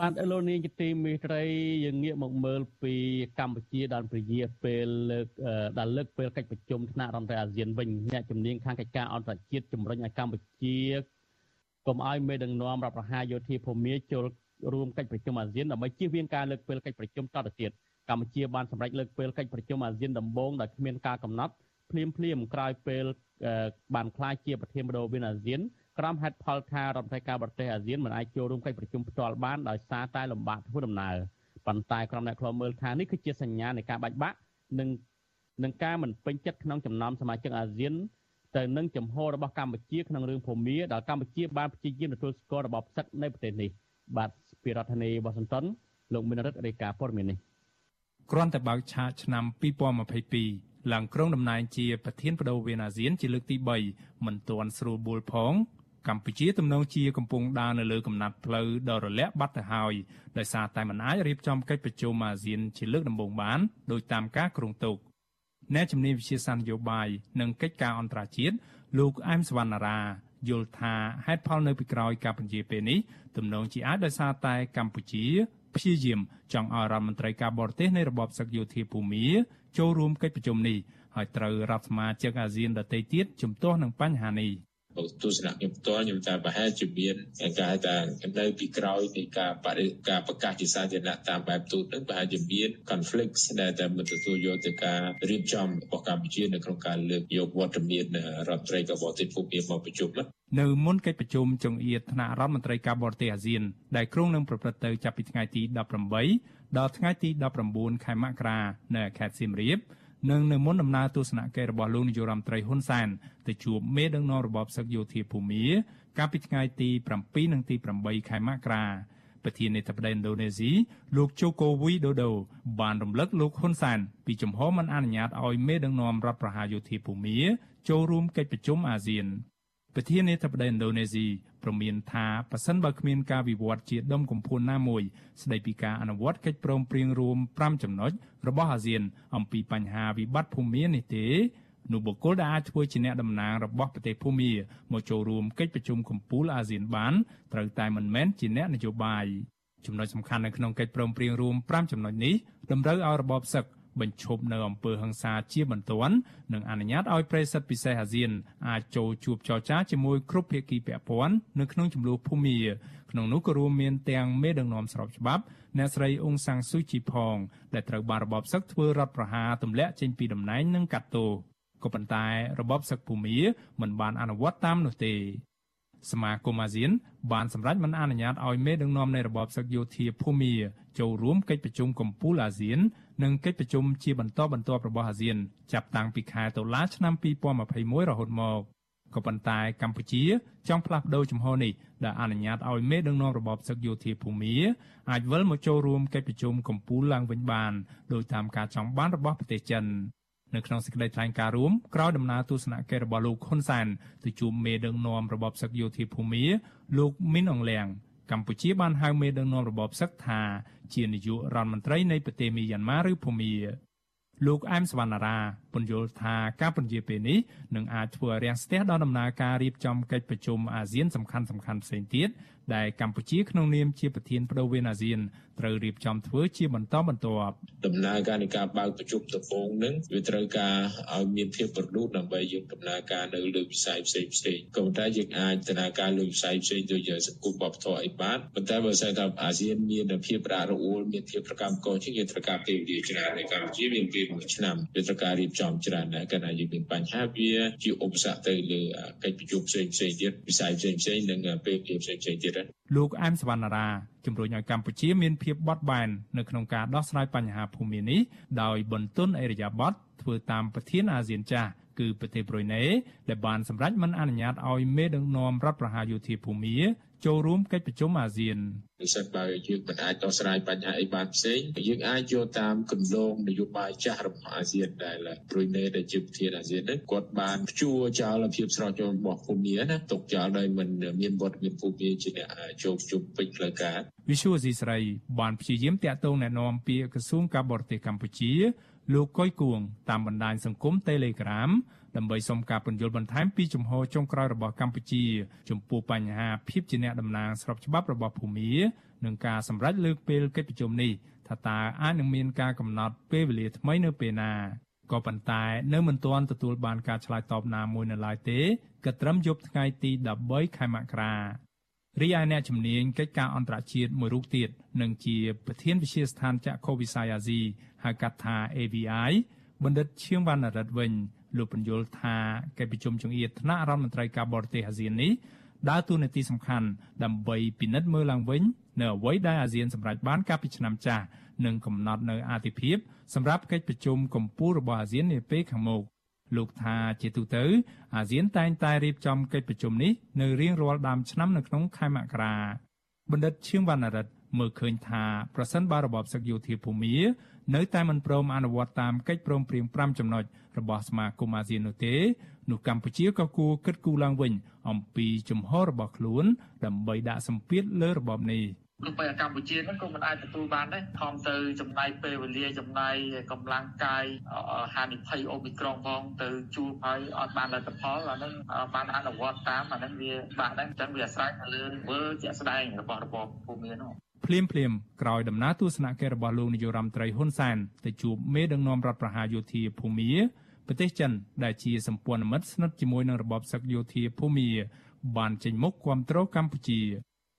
បបាទឥឡូវនេះជាទីមេត្រីយើងងាកមកមើលពីកម្ពុជាដល់ពជាពេលលើកដល់លើកពេលកិច្ចប្រជុំថ្នាក់រដ្ឋមន្ត្រីអាស៊ានវិញអ្នកជំនាញខាងកិច្ចការអន្តរជាតិជំរុញឲ្យកម្ពុជាកុំឲ្យមេដឹកនាំរដ្ឋប្រហារយោធាភូមិចូលរួមកិច្ចប្រជុំអាស៊ានដើម្បីជៀសវាងការលើកពេលកិច្ចប្រជុំតទៅទៀតកម្ពុជាបានសម្រេចលើកពេលកិច្ចប្រជុំអាស៊ានដំបូងដោយគ្មានការកំណត់ភ្លាមភ្លាមក្រោយពេលបានក្លាយជាប្រធានបដូវវិនអាស៊ាន ក្រមហេតុផលថារដ្ឋមន្ត្រីការប្រទេសអាស៊ានមិនអាចចូលរួមកិច្ចប្រជុំផ្ទាល់បានដោយសារតែលំបាកធ្វើដំណើរប៉ុន្តែក្រុមអ្នកខ្លោមើលថានេះគឺជាសញ្ញានៃការបាច់បាក់និងនឹងការមិនពេញចិត្តក្នុងចំណោមសមាជិកអាស៊ានទៅនឹងចំហរបស់កម្ពុជាក្នុងរឿងភូមាដែលកម្ពុជាបានព្យាយាមទទួលស្គាល់របបផ្សិតនៃប្រទេសនេះបាទពីរដ្ឋធានីវ៉ាស៊ីនតោនលោកមានរិទ្ធរាយការណ៍ព័ត៌មាននេះគ្រាន់តែបើកឆាកឆ្នាំ2022ឡើងក្រុងតំណែងជាប្រធានបដូវវេនអាស៊ានជាលើកទី3មិនទាន់ស្រួលបួលផង កម្ពុជាទំនងជាកំពុងដើរនៅលើកំណាត់ផ្លូវដ៏រលាក់បាត់ទៅហើយដោយសារតែមិនអាចរៀបចំកិច្ចប្រជុំអាស៊ានជាលើកដំបូងបានដោយតាមការគ្រោងទុកអ្នកជំនាញវិជាសាស្ត្រនយោបាយនិងកិច្ចការអន្តរជាតិលោកអែមសវណ្ណារាយល់ថាហេតុផលនៅពីក្រោយការបញ្ជាពេលនេះទំនងជាអាចដោយសារតែកម្ពុជាព្យាយាមចង់ឲ្យរដ្ឋមន្ត្រីការបរទេសនៃរបបសឹកយោធាភូមាចូលរួមកិច្ចប្រជុំនេះហើយត្រូវរដ្ឋសមាជិកអាស៊ានដទៃទៀតជំទាស់នឹងបញ្ហានេះ។ ទស្សនៈខ្ញុំផ្ទាល់ខ្ញុំថាប្រហែលជាមានគេហៅថានៅពីក្រោយនៃការបរិការប្រកាសជាសាធារណៈតាមបែបទូតនឹងប្រហែលជាមាន conflict ដែលតែមិនទទួលយកទៅការរៀបចំរបស់កម្ពុជានៅក្នុងការលើកយកវត្តមានរដ្ឋត្រីការបរទេសភូមិមកប្រជុំនៅមុនកិច្ចប្រជុំចុងអៀតថ្នាក់រដ្ឋមន្ត្រីការបរទេសអាស៊ានដែលគ្រោងនឹងប្រព្រឹត្តទៅចាប់ពីថ្ងៃទី18ដល់ថ្ងៃទី19ខែមករានៅខេត្តសៀមរាប និងនៅមុនដំណើរទស្សនកិច្ចរបស់លោកនាយរដ្ឋមន្ត្រីហ៊ុនសែនទៅជួបមេដឹកនាំរបបសឹកយោធាភូមាកាលពីថ្ងៃទី7និងទី8ខែមករាប្រធានាធិបតីឥណ្ឌូនេស៊ីលោកជូកូវីដូដូបានរំលឹកលោកហ៊ុនសែនពីជំហរមិនអនុញ្ញាតឲ្យមេដឹកនាំរដ្ឋប្រហារយោធាភូមាចូលរួមកិច្ចប្រជុំអាស៊ាន ប្រធានាធិបតីឥណ្ឌូនេស៊ីព្រមានថាប៉ះសិនបើគ្មានការវិវត្តជាដុំកំភួនណាមួយស្ដីពីការអនុវត្តកិច្ចព្រមព្រៀងរួម5ចំណុចរបស់អាស៊ាន អំពីបញ្ហាវិបត្តិភូមិនេះទេនោះបុគ្គលដែលអាចធ្វើជាអ្នកតំណាងរបស់ប្រទេសភូមាមកចូលរួមកិច្ចប្រជុំកំពូលអាស៊ានបានត្រូវតែមិនមែនជាអ្នកនយោបាយចំណុចសំខាន់នៅក្នុងកិច្ចព្រមព្រៀងរួម5ចំណុចនេះតម្រូវឲ្យរបបសឹក បញ្ឈប់នៅអំពើហិង្សាជាបន្ទាន់និងអនុញ្ញាតឲ្យប្រិយសិទ្ធិពិសេសអាស៊ានអាចចូលជួបចរចាជាមួយគ្រប់ភាគីពាក់ព័ន្ធនៅក្នុងចំនួនភូមិក្នុងនោះក៏រួមមានទាំងមេដឹកនាំស្របច្បាប់អ្នកស្រីអ៊ុងសាំងស៊ូជីផងដែលត្រូវបានរបបសឹកធ្វើរដ្ឋប្រហារទម្លាក់ចេញពីតំណែងនិងកាត់ទោសក៏ប៉ុន្តែរបបសឹកភូមិមិនបានអនុវត្តតាមនោះទេសមាគមអាស៊ានបានសម្រេចមិនអនុញ្ញាតឲ្យមេដឹកនាំនៃរបបសឹកយោធាភូមិចូលរួមកិច្ចប្រជុំកំពូលអាស៊ាន និងកិច្ចប្រជុំជាបន្តបន្ទាប់របស់អាស៊ានចាប់តាំងពីខែតុលាឆ្នាំ2021រហូតមកក៏ប៉ុន្តែកម្ពុជា ចង់ផ្លាស់ប្តូរជំហរនេះដែលអនុញ្ញាតឲ្យមេដឹកនាំរបបសឹកយោធាភូមិអាចវិលមកចូលរួមកិច្ចប្រជុំកំពូលឡើងវិញបានដោយតាមការចង់បានរបស់ប្រទេសចិននៅក្នុងសេចក្តីថ្លែងការណ៍រួមក្រោយដំណើរទស្សនកិច្ចរបស់លោកហ៊ុនសែនទៅជួបមេដឹកនាំរបបសឹកយោធាភូមិលោកមីនអងលៀង កម្ពុជាបានហៅមេដឹកនាំរបបសឹកថាជានាយករដ្ឋមន្ត្រីនៃប្រទេសមីយ៉ាន់ម៉ាឬភូមាលោកអែមសវណ្ណារាពន្យល់ថាការពន្យាពេលនេះនឹងអាចធ្វើឲ្យរាំងស្ទះដល់ដំណើរការរៀបចំកិច្ចប្រជុំអាស៊ានសំខាន់ៗផ្សេងទៀត ដែលកម្ពុជាក្នុងនាមជាប្រធានបដូវវេនអាស៊ានត្រូវរៀបចំធ្វើជាបន្តបន្ទាប់ដំណើរការនៃការបើកប្រជុំដំបូងនឹងវាត្រូវការឲ្យមានភាពប្រឌូតដើម្បីយើងដំណើរការនៅលើវិស័យផ្សេងផ្សេងក៏ប៉ុន្តែយើងអាចដំណើរការលើវិស័យផ្សេងដូចសង្គមបព្វធម៌អីបានប៉ុន្តែបើស្អីថាអាស៊ានមានភាពរ៉ារអួលមានភាពប្រកម្មកជាងយើងត្រូវការពេលវេលាច្រើនในកម្ពុជាមានពេលមួយឆ្នាំវាត្រូវការរៀបចំច្រើនដែរកាលណាយើងមានបញ្ហាវាជាឧបសគ្គទៅលើកិច្ចប្រជុំផ្សេងផ្សេងទៀតវិស័យផ្សេងផ្សេងនិងពេលវេលាផ្សេងផ្សេងទៀតលោកអែមសវណ្ណារាជំរុញឲ្យកម្ពុជាមានភាពបត់បែននៅក្នុងការដោះស្រាយបញ្ហាភូមិនេះដោយបន្ទន់អេរយាប័តធ្វើតាមប្រធានអាស៊ានចាស់គឺប្រទេសប្រ៊ុយណេដែលបានសម្រេចមិនអនុញ្ញាតឲ្យមេដឹកនាំរដ្ឋប្រហារយោធាភូមិ ចូលរួមកិច្ចប្រជុំអាស៊ានពិសេសបើយើងមិនអាចដោះស្រាយបញ្ហាអីបានផ្សេងយើងអាចយកតាមគន្លងនយោបាយចាស់របស់អាស៊ានដែលព្រុយណេដែលជាប្រធានអាស៊ានហ្នឹងគាត់បានព្យួរចោលភាពស្រោចចូលរបស់ភូមិណាទុកចោលដោយមិនមានវត្តមានភូមិជាអ្នកចូលជុំពេញផ្លូវការវិសុវស៊ីស្រីបានព្យាយាមតាក់ទងណែនាំពីក្រសួងការបរទេសកម្ពុជាលោកកុយគួងតាមបណ្ដាញសង្គម Telegram ដើម្បីសុំការពន្យល់បន្ថែមពីជំហរចុងក្រោយរបស់កម្ពុជា ចំពោះបញ្ហាភាពជាអ្នកតំណាងស្របច្បាប់របស់ភូមានិងការសម្រេចលើកពេលកិច្ចប្រជុំនេះថាតើអាចនឹងមានការកំណត់ពេលវេលាថ្មីនៅពេលណាក៏ប៉ុន្តែនៅមិនទាន់ទទួលបានការឆ្លើយតបណាមួយនៅឡើយទេគិតត្រឹមយប់ថ្ងៃទី13ខែមករារីឯអ្នកជំនាញកិច្ចការអន្តរជាតិមួយរូបទៀតនឹងជាប្រធានវិទ្យាស្ថានចក្ខុវិស័យអាស៊ីហៅកាត់ថា AVI បណ្ឌិតឈៀងវណ្ណរិទ្ធវិញ លោកបញ្យល់ថាកិច្ចប្រជុំចង្អៀតថ្នាក់រដ្ឋមន្ត្រីការបរទេសអាស៊ាននេះដើរតួនាទីសំខាន់ដើម្បីពិនិត្យមើលឡើងវិញនៅអ្វីដែលអាស៊ានសម្រេចបានកាលពីឆ្នាំចាស់និងកំណត់នៅអាទិភាពសម្រាប់កិច្ចប្រជុំកំពូលរបស់អាស៊ាននាពេលខាងមុខលោកថាជាទូទៅអាស៊ានតែងតែរៀបចំកិច្ចប្រជុំនេះនៅរៀងរាល់ដើមឆ្នាំនៅក្នុងខែមករាបណ្ឌិតឈៀងវណ្ណរិទ្ធមើលឃើញថាប្រសិនបើរបបសឹកយោធាភូមា នៅតែមិនព្រមអនុវត្តតាមកិច្ចព្រមព្រៀង5ចំណុចរបស់សមាគមអាស៊ាននោះទេនោះកម្ពុជាក៏គួរគិតគូរឡើងវិញ អំពីជំហររបស់ខ្លួន ដើម្បីដាក់សម្ពាធលើរបបនេះ។ទោះបីកម្ពុជាហ្នឹងក៏មិនអាចទទួលបានដែរខំទៅចំណាយពេលវេលាចំណាយកម្លាំងកាយហានិភ័យអូមីក្រុងផងទៅជួបហើយអត់បានលទ្ធផលអាហ្នឹងបានអនុវត្តតាមអាហ្នឹងវាបាក់ដែរអញ្ចឹងវាអាស្រ័យទៅលើធ្វើជាក់ស្ដែងរបស់របបភូមិនោះ ភ្លាមភ្លាមក្រោយដំណើរទស្សនកិច្ចរបស់លោកនាយរដ្ឋមន្ត្រីហ៊ុនសែនទៅជួបមេដឹកនាំរដ្ឋប្រហារយោធាភូមាប្រទេសចិនដែលជាសម្ព័ន្ធមិត្តស្និទ្ធជាមួយនឹងរបបសឹកយោធាភូមាបានចេញមុខគាំទ្រកម្ពុជា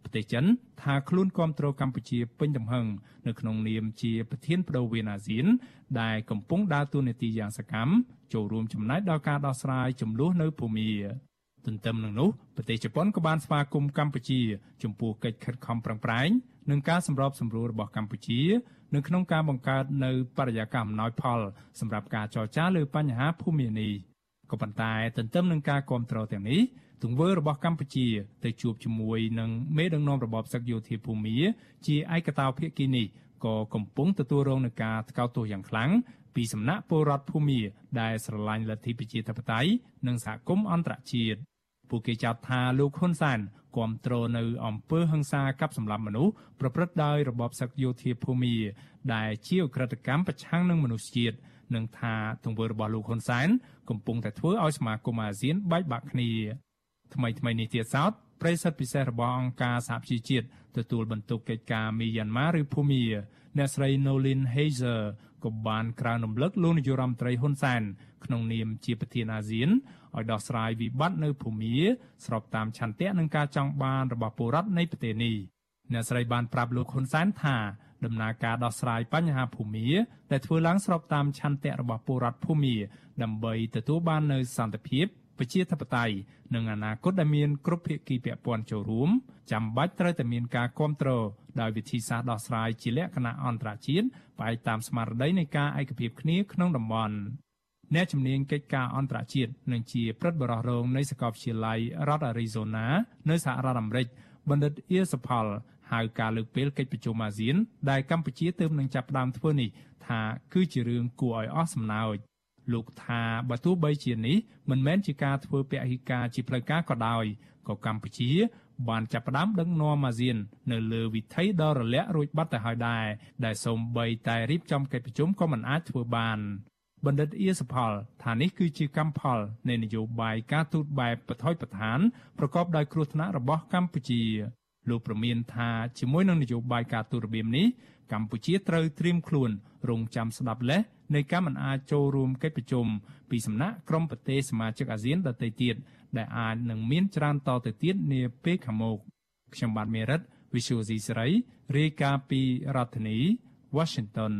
ប្រទេសចិនថាខ្លួនគ្រប់គ្រងកម្ពុជាពេញទំហឹងនៅក្នុងនាមជាប្រធានបដូវវេនអាស៊ាន ដែលកំពុងដើរតួនាទីយ៉ាងសកម្មចូលរួមចំណែកដល់ការដោះស្រាយចំនួននៅភូមាទន្ទឹមនឹងនោះប្រទេសជប៉ុនក៏បានស្វាគមន៍កម្ពុជា ចំពោះកិច្ចខិតខំប្រឹងប្រែង និងការសម្របសម្រួលរបស់កម្ពុជានៅក្នុងការបង្កើតនៅបរិយាកាសអំណោយផល សម្រាប់ការចរចាលើបញ្ហាភូមិនេះក៏ប៉ុន្តែទន្ទឹមនឹងការគ្រប់គ្រងទាំងនេះទង្វើរបស់កម្ពុជាទៅជួបជាមួយនឹងមេដឹកនាំរបបសឹកយោធាភូមាជាឯកតោភាគីនេះក៏កំពុងទទួលរងនឹងការថ្កោលទោសយ៉ាងខ្លាំងពីសំណាក់ពលរដ្ឋភូមាដែលស្រឡាញ់លទ្ធិប្រជាធិបតេយ្យនិងសហគមន៍អន្តរជាតិ ពួកគេចោទថាលោកហ៊ុនសែនគ្រប់គ្រងនៅអំពើហិង្សាកັບសម្លាប់មនុស្សប្រព្រឹត្តដោយរបបសឹកយោធាភូមាដែលជាអក្រិតកម្មប្រឆាំងនឹងមនុស្សជាតិនិងថាទង្វើរបស់លោកហ៊ុនសែនកំពុងតែធ្វើឲ្យសមាគមអាស៊ានបែកបាក់គ្នាថ្មីថ្មីនេះទៀតសោតប្រិយសិទ្ធពិសេសរបស់អង្គការសហប្រជាជាតិទទួលបន្ទុកកិច្ចការមីយ៉ាន់ម៉ាឬភូមាអ្នកស្រី Nolin Heiser ក៏បានក្រើនរំលឹកលោកនាយរដ្ឋមន្ត្រីហ៊ុនសែនក្នុងនាមជាប្រធានអាស៊ាន ឲ្យដោះស្រាយវិបត្តិនៅភូមាស្របតាមឆន្ទៈនិងការចង់បានរបស់ពលរដ្ឋនៃប្រទេសនេះអ្នកស្រីបានប្រាប់លោកហ៊ុនសែនថាដំណើរការដោះស្រាយបញ្ហាភូមិដែលធ្វើឡើងស្របតាមឆន្ទៈរបស់ពលរដ្ឋភូមិដើម្បីទទួលបាននូវសន្តិភាពប្រជាធិបតេយ្យនិងអនាគតដែលមានគ្រប់ភាគីពាក់ព័ន្ធចូលរួមចាំបាច់ត្រូវតែមានការគ្រប់គ្រងដោយវិធីសាស្ត្រដោះស្រាយជាលក្ខណៈអន្តរជាតិផ្អែកតាមស្មារតីនៃការឯកភាពគ្នាក្នុងតំបន់ អ្នកជំនាញកិច្ចការអន្តរជាតិនិងជាព្រឹទ្ធបរិះរងនៃសាកលវិទ្យាល័យរដ្ឋ Arizona នៅសហរដ្ឋអាមេរិកបណ្ឌិតអៀសផលហៅការលើកពេលកិច្ចប្រជុំអាស៊ានដែលកម្ពុជាទើបនឹងចាប់ផ្ដើមធ្វើនេះថាគឺជារឿងគួរឲ្យអស់សំណើចលោកថាបើទោះបីជានេះមិនមែនជាការធ្វើពហិការជាផ្លូវការក៏ដោយក៏កម្ពុជា បានចាប់ផ្ដើមដឹកនាំអាស៊ាន នៅលើវិថីដ៏រលាក់រួចបាត់ទៅហើយដែរដែលសូម្បីតែរៀបចំកិច្ចប្រជុំក៏មិនអាចធ្វើបាន បណ្ឌិតអៀសផលថានេះគឺជាកម្មផលនៃនយោបាយការទូតបែបបថុយប្រឋានប្រកបដោយគ្រោះថ្នាក់របស់កម្ពុជាលោកប្រមានថាជាមួយនឹងនយោបាយការទូតរបៀបនេះកម្ពុជាត្រូវត្រៀមខ្លួនរងចាំស្ដាប់លេសនៃការមិនអាចចូលរួមកិច្ចប្រជុំពីសំណាក់ក្រុមប្រទេសសមាជិកអាស៊ានដទៃទៀតដែលអាចនឹងមានច្រើនតទៅទៀតនាពេលខាងមុខខ្ញុំបាទមេរិត Visual C សេរីរាយការណ៍ពីរដ្ឋធានី Washington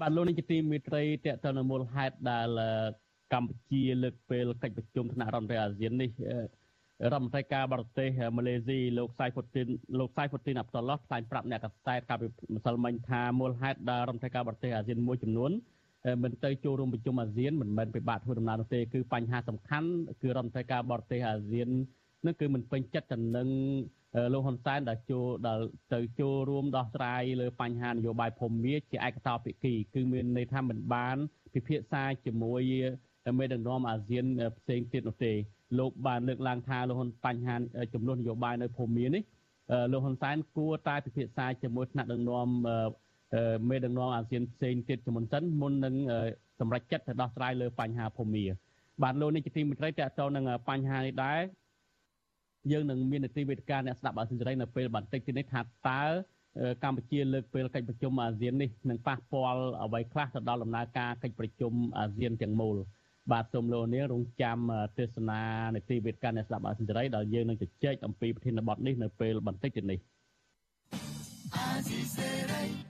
បាទលោកនាយកទីមេត្រីតេតទៅនៅមូលហេតុដែលកម្ពុជាលើកពេលកិច្ចប្រជុំថ្នាក់រដ្ឋមន្ត្រីអាស៊ាននេះរដ្ឋមន្ត្រីការបរទេសម៉ាឡេស៊ីលោកសៃហ្វូទីនលោកសៃហ្វូទីនអាប់តុលឡោះថ្លែងប្រាប់អ្នកកសែតកាលពីម្សិលមិញថាមូលហេតុដែលរដ្ឋមន្ត្រីការបរទេសអាស៊ានមួយចំនួនមិនទៅចូលរួមប្រជុំអាស៊ានមិនមែនពិបាកធ្វើដំណើរនោះទេគឺបញ្ហាសំខាន់គឺរដ្ឋមន្ត្រីការបរទេសអាស៊ាននឹងគឺមិនពេញចិត្តទៅនឹង លោកហ៊ុនសែនដែលចូលដល់ទៅចូលរួមដោះស្រាយលើបញ្ហានយោបាយភូមិជាឯកតោភាគីគឺមានន័យថាមិនបាន ពិភាក្សាជាមួយមេដឹកនាំអាស៊ានផ្សេងទៀតនោះទេលោកបានលើកឡើងថាលោកហ៊ុនបញ្ហាចំនួននយោបាយនៅភូមិមាននេះលោកហ៊ុនសែនគួរតែពិភាក្សាជាមួយថ្នាក់ដឹកនាំមេដឹកនាំអាស៊ានផ្សេងទៀតជាមុនសិនមុននឹងសម្រេចចិត្តទៅដោះស្រាយលើបញ្ហាភូមិបាទលោកនេះជាទីមេត្រីតកតនឹងបញ្ហានេះដែរ យើងនឹងមាននីតិវេទិកាអ្នកស្ដាប់អាស៊ីសេរីនៅពេលបន្តិចទៀតនេះថាតើកម្ពុជាលើកពេលកិច្ចប្រជុំអាស៊ាននេះនឹងប៉ះពាល់អ្វីខ្លះទៅដល់ដំណើរការកិច្ចប្រជុំអាស៊ានទាំងមូលបាទសូមលោកនាងរងចាំទេសនានីតិវេទិកាអ្នកស្ដាប់អាស៊ីសេរីដែលយើងនឹងជជែកអំពីប្រធានបទនេះនៅពេលបន្តិចទៀតនេះអាស៊ីសេរី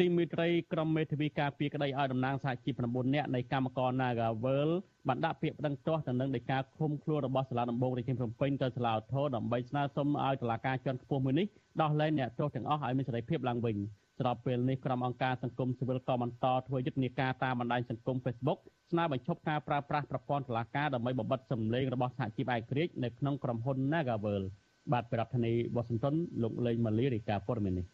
ទីមេត្រីក្រុមមេធាវីការពីក្តីឲ្យតំណាងសហជីព9នាក់នៃកម្មករ Nagavel បានដាក់ពាក្យប្តឹងទាស់ទៅនឹងនៃការឃុំខ្លួនរបស់សាលាដំបងរាជធានីភ្នំពេញទៅសាលាឧទ្ធរដើម្បីស្នើសុំឲ្យតុលាការជាន់ខ្ពស់មួយនេះដោះលែងអ្នកទោសទាំងអស់ឲ្យមានសេរីភាពឡើងវិញស្របពេលនេះក្រុមអង្គការសង្គមស៊ីវិលក៏បន្តធ្វើយុទ្ធនាការតាមបណ្ដាញសង្គម Facebook ស្នើបញ្ឈប់ការប្រើប្រាស់ប្រព័ន្ធតុលាការដើម្បីបំបិទសម្លេងរបស់សហជីពឯករាជ្យនៅក្នុងក្រុមហ៊ុន Nagavel បាទប្រធានាធិបតីវ៉ាស៊ីនតោនលោកលេងម៉ាលីរាយការណ៍ព័ត៌មាននេះ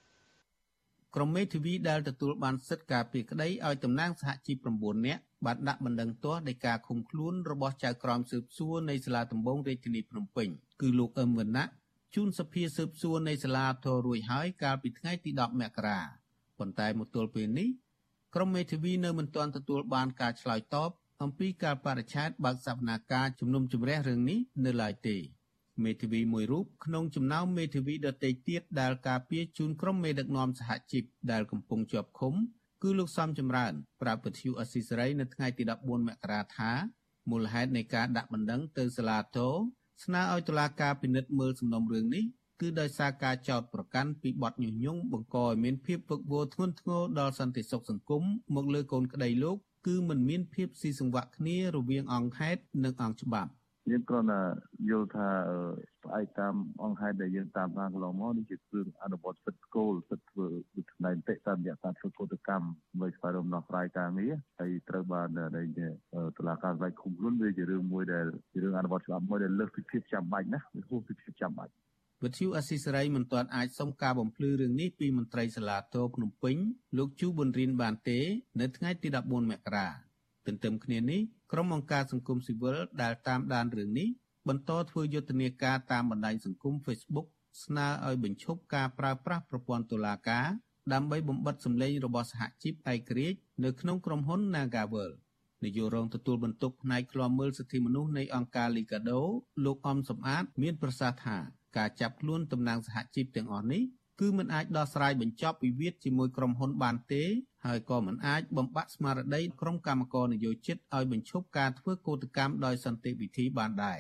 ក្រុមមេធាវីដែលទទួលបានសិទ្ធិការពារក្តីឲ្យតំណាងសហជីព9នាក់បានដាក់បណ្ដឹងទាស់នៃការឃុំខ្លួនរបស់ចៅក្រមស៊ើបសួរនៃសាលាដំបងរាជធានីភ្នំពេញគឺលោកអឹមវណ្ណៈជូនសភាស៊ើបសួរនៃសាលាធររួចហើយកាលពីថ្ងៃទី10មករាប៉ុន្តែមកទល់ពេលនេះក្រុមមេធាវីនៅមិនទាន់ទទួលបានការឆ្លើយតបអំពីការបរិច្ឆេទបើកសវនាការជំនុំជម្រះរឿងនេះនៅឡើយទេ មេធាវីមួយរូបក្នុងចំណោមមេធាវីដទៃទៀតដែលការពារជូនក្រុមមេដឹកនាំសហជីពដែលកំពុងជាប់ឃុំ គឺលោកសំចម្រើនប្រាប់វិទ្យុអស៊ីសេរីនៅថ្ងៃទី14មករាថាមូលហេតុនៃការដាក់បណ្ដឹងទៅសាលាតោស្នើឲ្យតុលាការពិនិត្យមើលសំណុំរឿងនេះគឺដោយសារការចោទប្រកាន់ពីបទញុះញង់បង្កឲ្យមានភាពវឹកវរធ្ងន់ធ្ងរដល់សន្តិសុខសង្គមមកលើកូនក្តីលោកគឺមិនមានភាពស៊ីសង្វាក់គ្នារវាងអង្គហេតុនិងអង្គច្បាប់ យើងគ្រាន់តែយល់ថាផ្អែកតាមអង្គហេតុដែលយើងតាមដានកន្លងមកនេះជាគ្រឿងអនុវត្តសិទ្ធិគោលសិទ្ធិធ្វើវិធាននីតិតាមរយៈការធ្វើកោតកម្មដើម្បីស្វែងរកដំណោះស្រាយការងារហើយត្រូវបានដែលតុលាការស្វែងឃុំខ្លួនវាជារឿងមួយដែលជារឿងអនុវត្តច្បាប់មួយដែលលើសពីភាពចាំបាច់ណាវាហួសពីភាពចាំបាច់វិទ្យុអស៊ីសេរីមិនទាន់អាចសុំការបំភ្លឺរឿងនេះពីមន្ត្រីសាលាតោភ្នំពេញលោកជូប៊ុនរិនបានទេ នៅថ្ងៃទី14មករាទន្ទឹមគ្នានេះ ក្រុមអង្គការសង្គមស៊ីវិលដែលតាមដានរឿងនេះបន្តធ្វើយុទ្ធនាការតាមបណ្ដាញសង្គម Facebook ស្នើឲ្យបញ្ឈប់ការប្រើប្រាស់ប្រព័ន្ធតុលាការដើម្បីបំបិតសម្លេងរបស់សហជីពឯករាជ្យនៅក្នុងក្រុមហ៊ុន Nagavel នាយករងទទួលបន្ទុកផ្នែកឃ្លាំមើលសិទ្ធិមនុស្សនៃអង្គការ Liga do លោកអំសំអាត មានប្រសាសន៍ថាការចាប់ខ្លួនតំណាងសហជីពទាំងអស់នេះ គឺមិនអាចដោះស្រាយបញ្ចប់វិវាទជាមួយក្រុមហ៊ុនបានទេ ហើយក៏មិនអាចបំបាក់ស្មារតីក្រុមកម្មករនយោជិតឲ្យបញ្ឈប់ការធ្វើកោតកម្មដោយសន្តិវិធីបានដែរ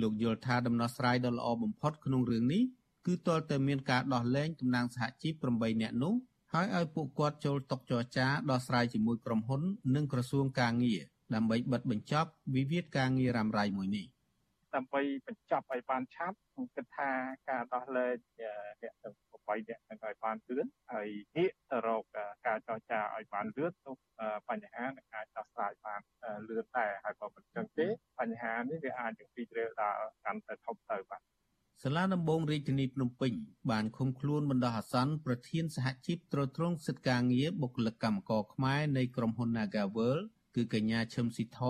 លោកយល់ថាដំណោះស្រាយដ៏ល្អបំផុតក្នុងរឿងនេះគឺទាល់តែមានការដោះលែងតំណាងសហជីព8នាក់នោះហើយឲ្យពួកគាត់ចូលតុចរចាដោះស្រាយជាមួយក្រុមហ៊ុន និងក្រសួងកាងារដើម្បីបិទបញ្ចប់វិវាទការងាររ៉ាំរ៉ៃមួយនេះដើម្បីបញ្ចប់ឲ្យបានឆាប់ខ្ញុំគិតថាការដោះលែងអ្នកទាំង 8អ្នកនឹងឲ្យបានលឿនហើយងាកទៅរកការចរចាឲ្យបានលឿនទៅបញ្ហានឹងអាចដោះស្រាយបានលឿនដែរហើយបើមិនចឹងទេបញ្ហានេះវាអាចនឹងពីជ្រៅដល់កាន់តែធំទៅបាទសាលាដំបងរាជធានីភ្នំពេញបានឃុំខ្លួនបណ្ដោះអាសន្នប្រធានសហជីពត្រួតត្រងសិទ្ធិការងារបុគ្គលិកកម្មករខ្មែរនៃក្រុមហ៊ុន Nagavel គឺកញ្ញាឈឹមស៊ីធ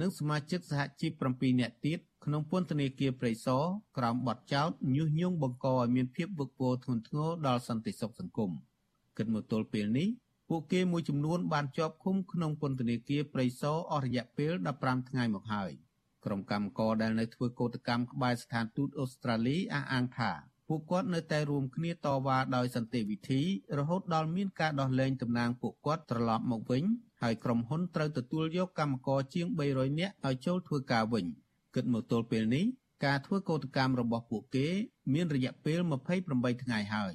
និងសមាជិកសហជីព7នាក់ទៀតក្នុងពន្ធនាគារព្រៃសរក្រោមបទចោទញុះញង់បង្កឲ្យមានភាពវឹកវរធ្ងន់ធ្ងរដល់សន្តិសុខសង្គមគិតមកទល់ពេលនេះពួកគេមួយចំនួនបានជាប់ឃុំក្នុងពន្ធនាគារព្រៃសរអស់រយៈពេល15ថ្ងៃមកហើយក្រុមកម្មករដែលនៅធ្វើកោតកម្មក្បែរស្ថានទូតអូស្ត្រាលីអះអាងថាពួកគាត់នៅតែរួមគ្នាតវ៉ាដោយសន្តិវិធីរហូតដល់មានការដោះលែងតំណាងពួកគាត់ត្រឡប់មកវិញ ហើយក្រុមហ៊ុនត្រូវទទួលយកកម្មករជាង300នាក់ឲ្យចូលធ្វើការវិញគិតមកទល់ពេលនេះការធ្វើកោតកម្មរបស់ពួកគេ មានរយៈពេល28ថ្ងៃហើយ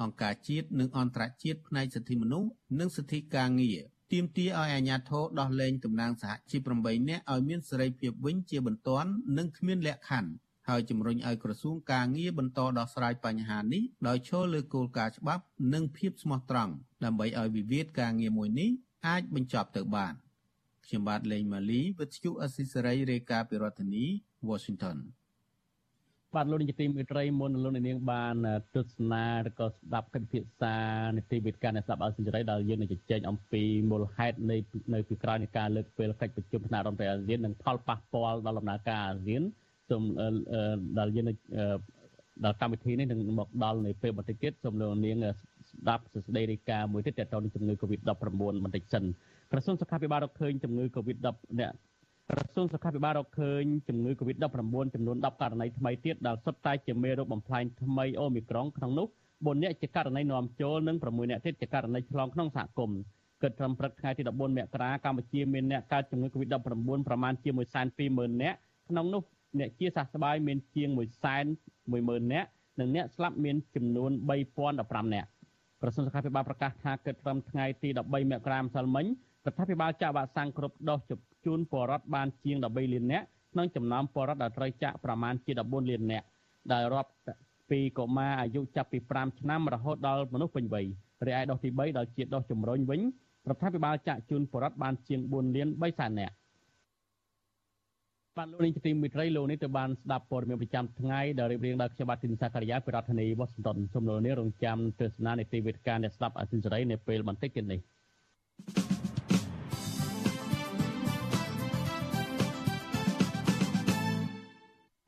អង្គការជាតិនិងអន្តរជាតិផ្នែកសិទ្ធិមនុស្សនិងសិទ្ធិការងារទាមទារឲ្យអាជ្ញាធរដោះលែងតំណាងសហជីព8នាក់ឲ្យមានសេរីភាពវិញជាបន្ទាន់និងគ្មានលក្ខខណ្ឌហើយជំរុញឲ្យក្រសួងការងារបន្តដោះស្រាយបញ្ហានេះដោយឈលលើគោលការណ៍ច្បាប់និងភាពស្មោះត្រង់ដើម្បីឲ្យវិវាទការងារមួយនេះ អាចបញ្ចប់ទៅបានខ្ញុំបាទលេងម៉ាលីវិទ្យុអស៊ីសេរីរាយការណ៍ពីរដ្ឋធានី Washington បាទលោកនាយកទីមេត្រីមុនលោកនាងបានទស្សនាឬក៏ស្ដាប់កិច្ចពិភាក្សានីតិវិទ្យាអ្នកស្ដាប់អស៊ីសេរីដែលយើងនឹងជជែកអំពីមូលហេតុនៃនៅពីក្រោយនៃការលើកពេលកិច្ចប្រជុំថ្នាក់រដ្ឋមន្ត្រីអាស៊ាននិងផលប៉ះពាល់ដល់ដំណើរការអាស៊ានសូមដែលយើងដល់កម្មវិធីនេះនឹងមកដល់នៅពេលបន្តិចទៀតសូមលោកនាង ស្ដាប់សេចក្តីរាយការណ៍មួយទៀតទាក់ទងនឹងជំងឺ Covid-19 បន្តិចសិនក្រសួងសុខាភិបាលរកឃើញជំងឺ Covid-10 អ្នកក្រសួងសុខាភិបាលរកឃើញជំងឺ Covid-19 ចំនួន10ករណីថ្មីទៀតដែលសុទ្ធតែជាមេរោគបំផ្លាញថ្មីអូមីក្រុងក្នុងនោះ4នាក់ជាករណីនាំចូលនិង6នាក់ទៀតជាករណីឆ្លងក្នុងសហគមន៍គិតត្រឹមព្រឹកថ្ងៃទី14មករាកម្ពុជាមានអ្នកកើតជំងឺ Covid-19 ប្រមាណជា120,000នាក់ក្នុងនោះអ្នកជាសះស្បើយមានជាង110,000នាក់និងអ្នកស្លាប់មានចំនួន3015នាក់ ក្រសួងសុខាភិបាលប្រកាសថាគិតត្រឹមថ្ងៃទី13មករាម្សិលមិញរដ្ឋាភិបាលចាក់វ៉ាក់សាំងគ្រប់ដូសជូនពលរដ្ឋបានជាង13លាននាក់ក្នុងចំណោមពលរដ្ឋដែលត្រូវចាក់ប្រមាណជា14លាននាក់ដែលរាប់ពីកុមារអាយុចាប់ពី5ឆ្នាំរហូតដល់មនុស្សពេញវ័យរីឯដូសទី3ដល់ជាដូសជំរុញវិញរដ្ឋាភិបាលចាក់ជូនពលរដ្ឋបានជាង4លាន3សែននាក់ បានលោកនាងជាទីមិត្តរីលោកនេះទៅបានស្ដាប់ព័ត៌មានប្រចាំថ្ងៃដែលរៀបរៀងដោយខ្ញុំបាទទីនសាករិយាពីរដ្ឋធានីវ៉ាស៊ីនតោនសូមលោកនាងរងចាំទស្សនានីតិវិទ្យាអ្នកស្ដាប់អសិលសេរីនៅពេលបន្តិចទៀតនេះ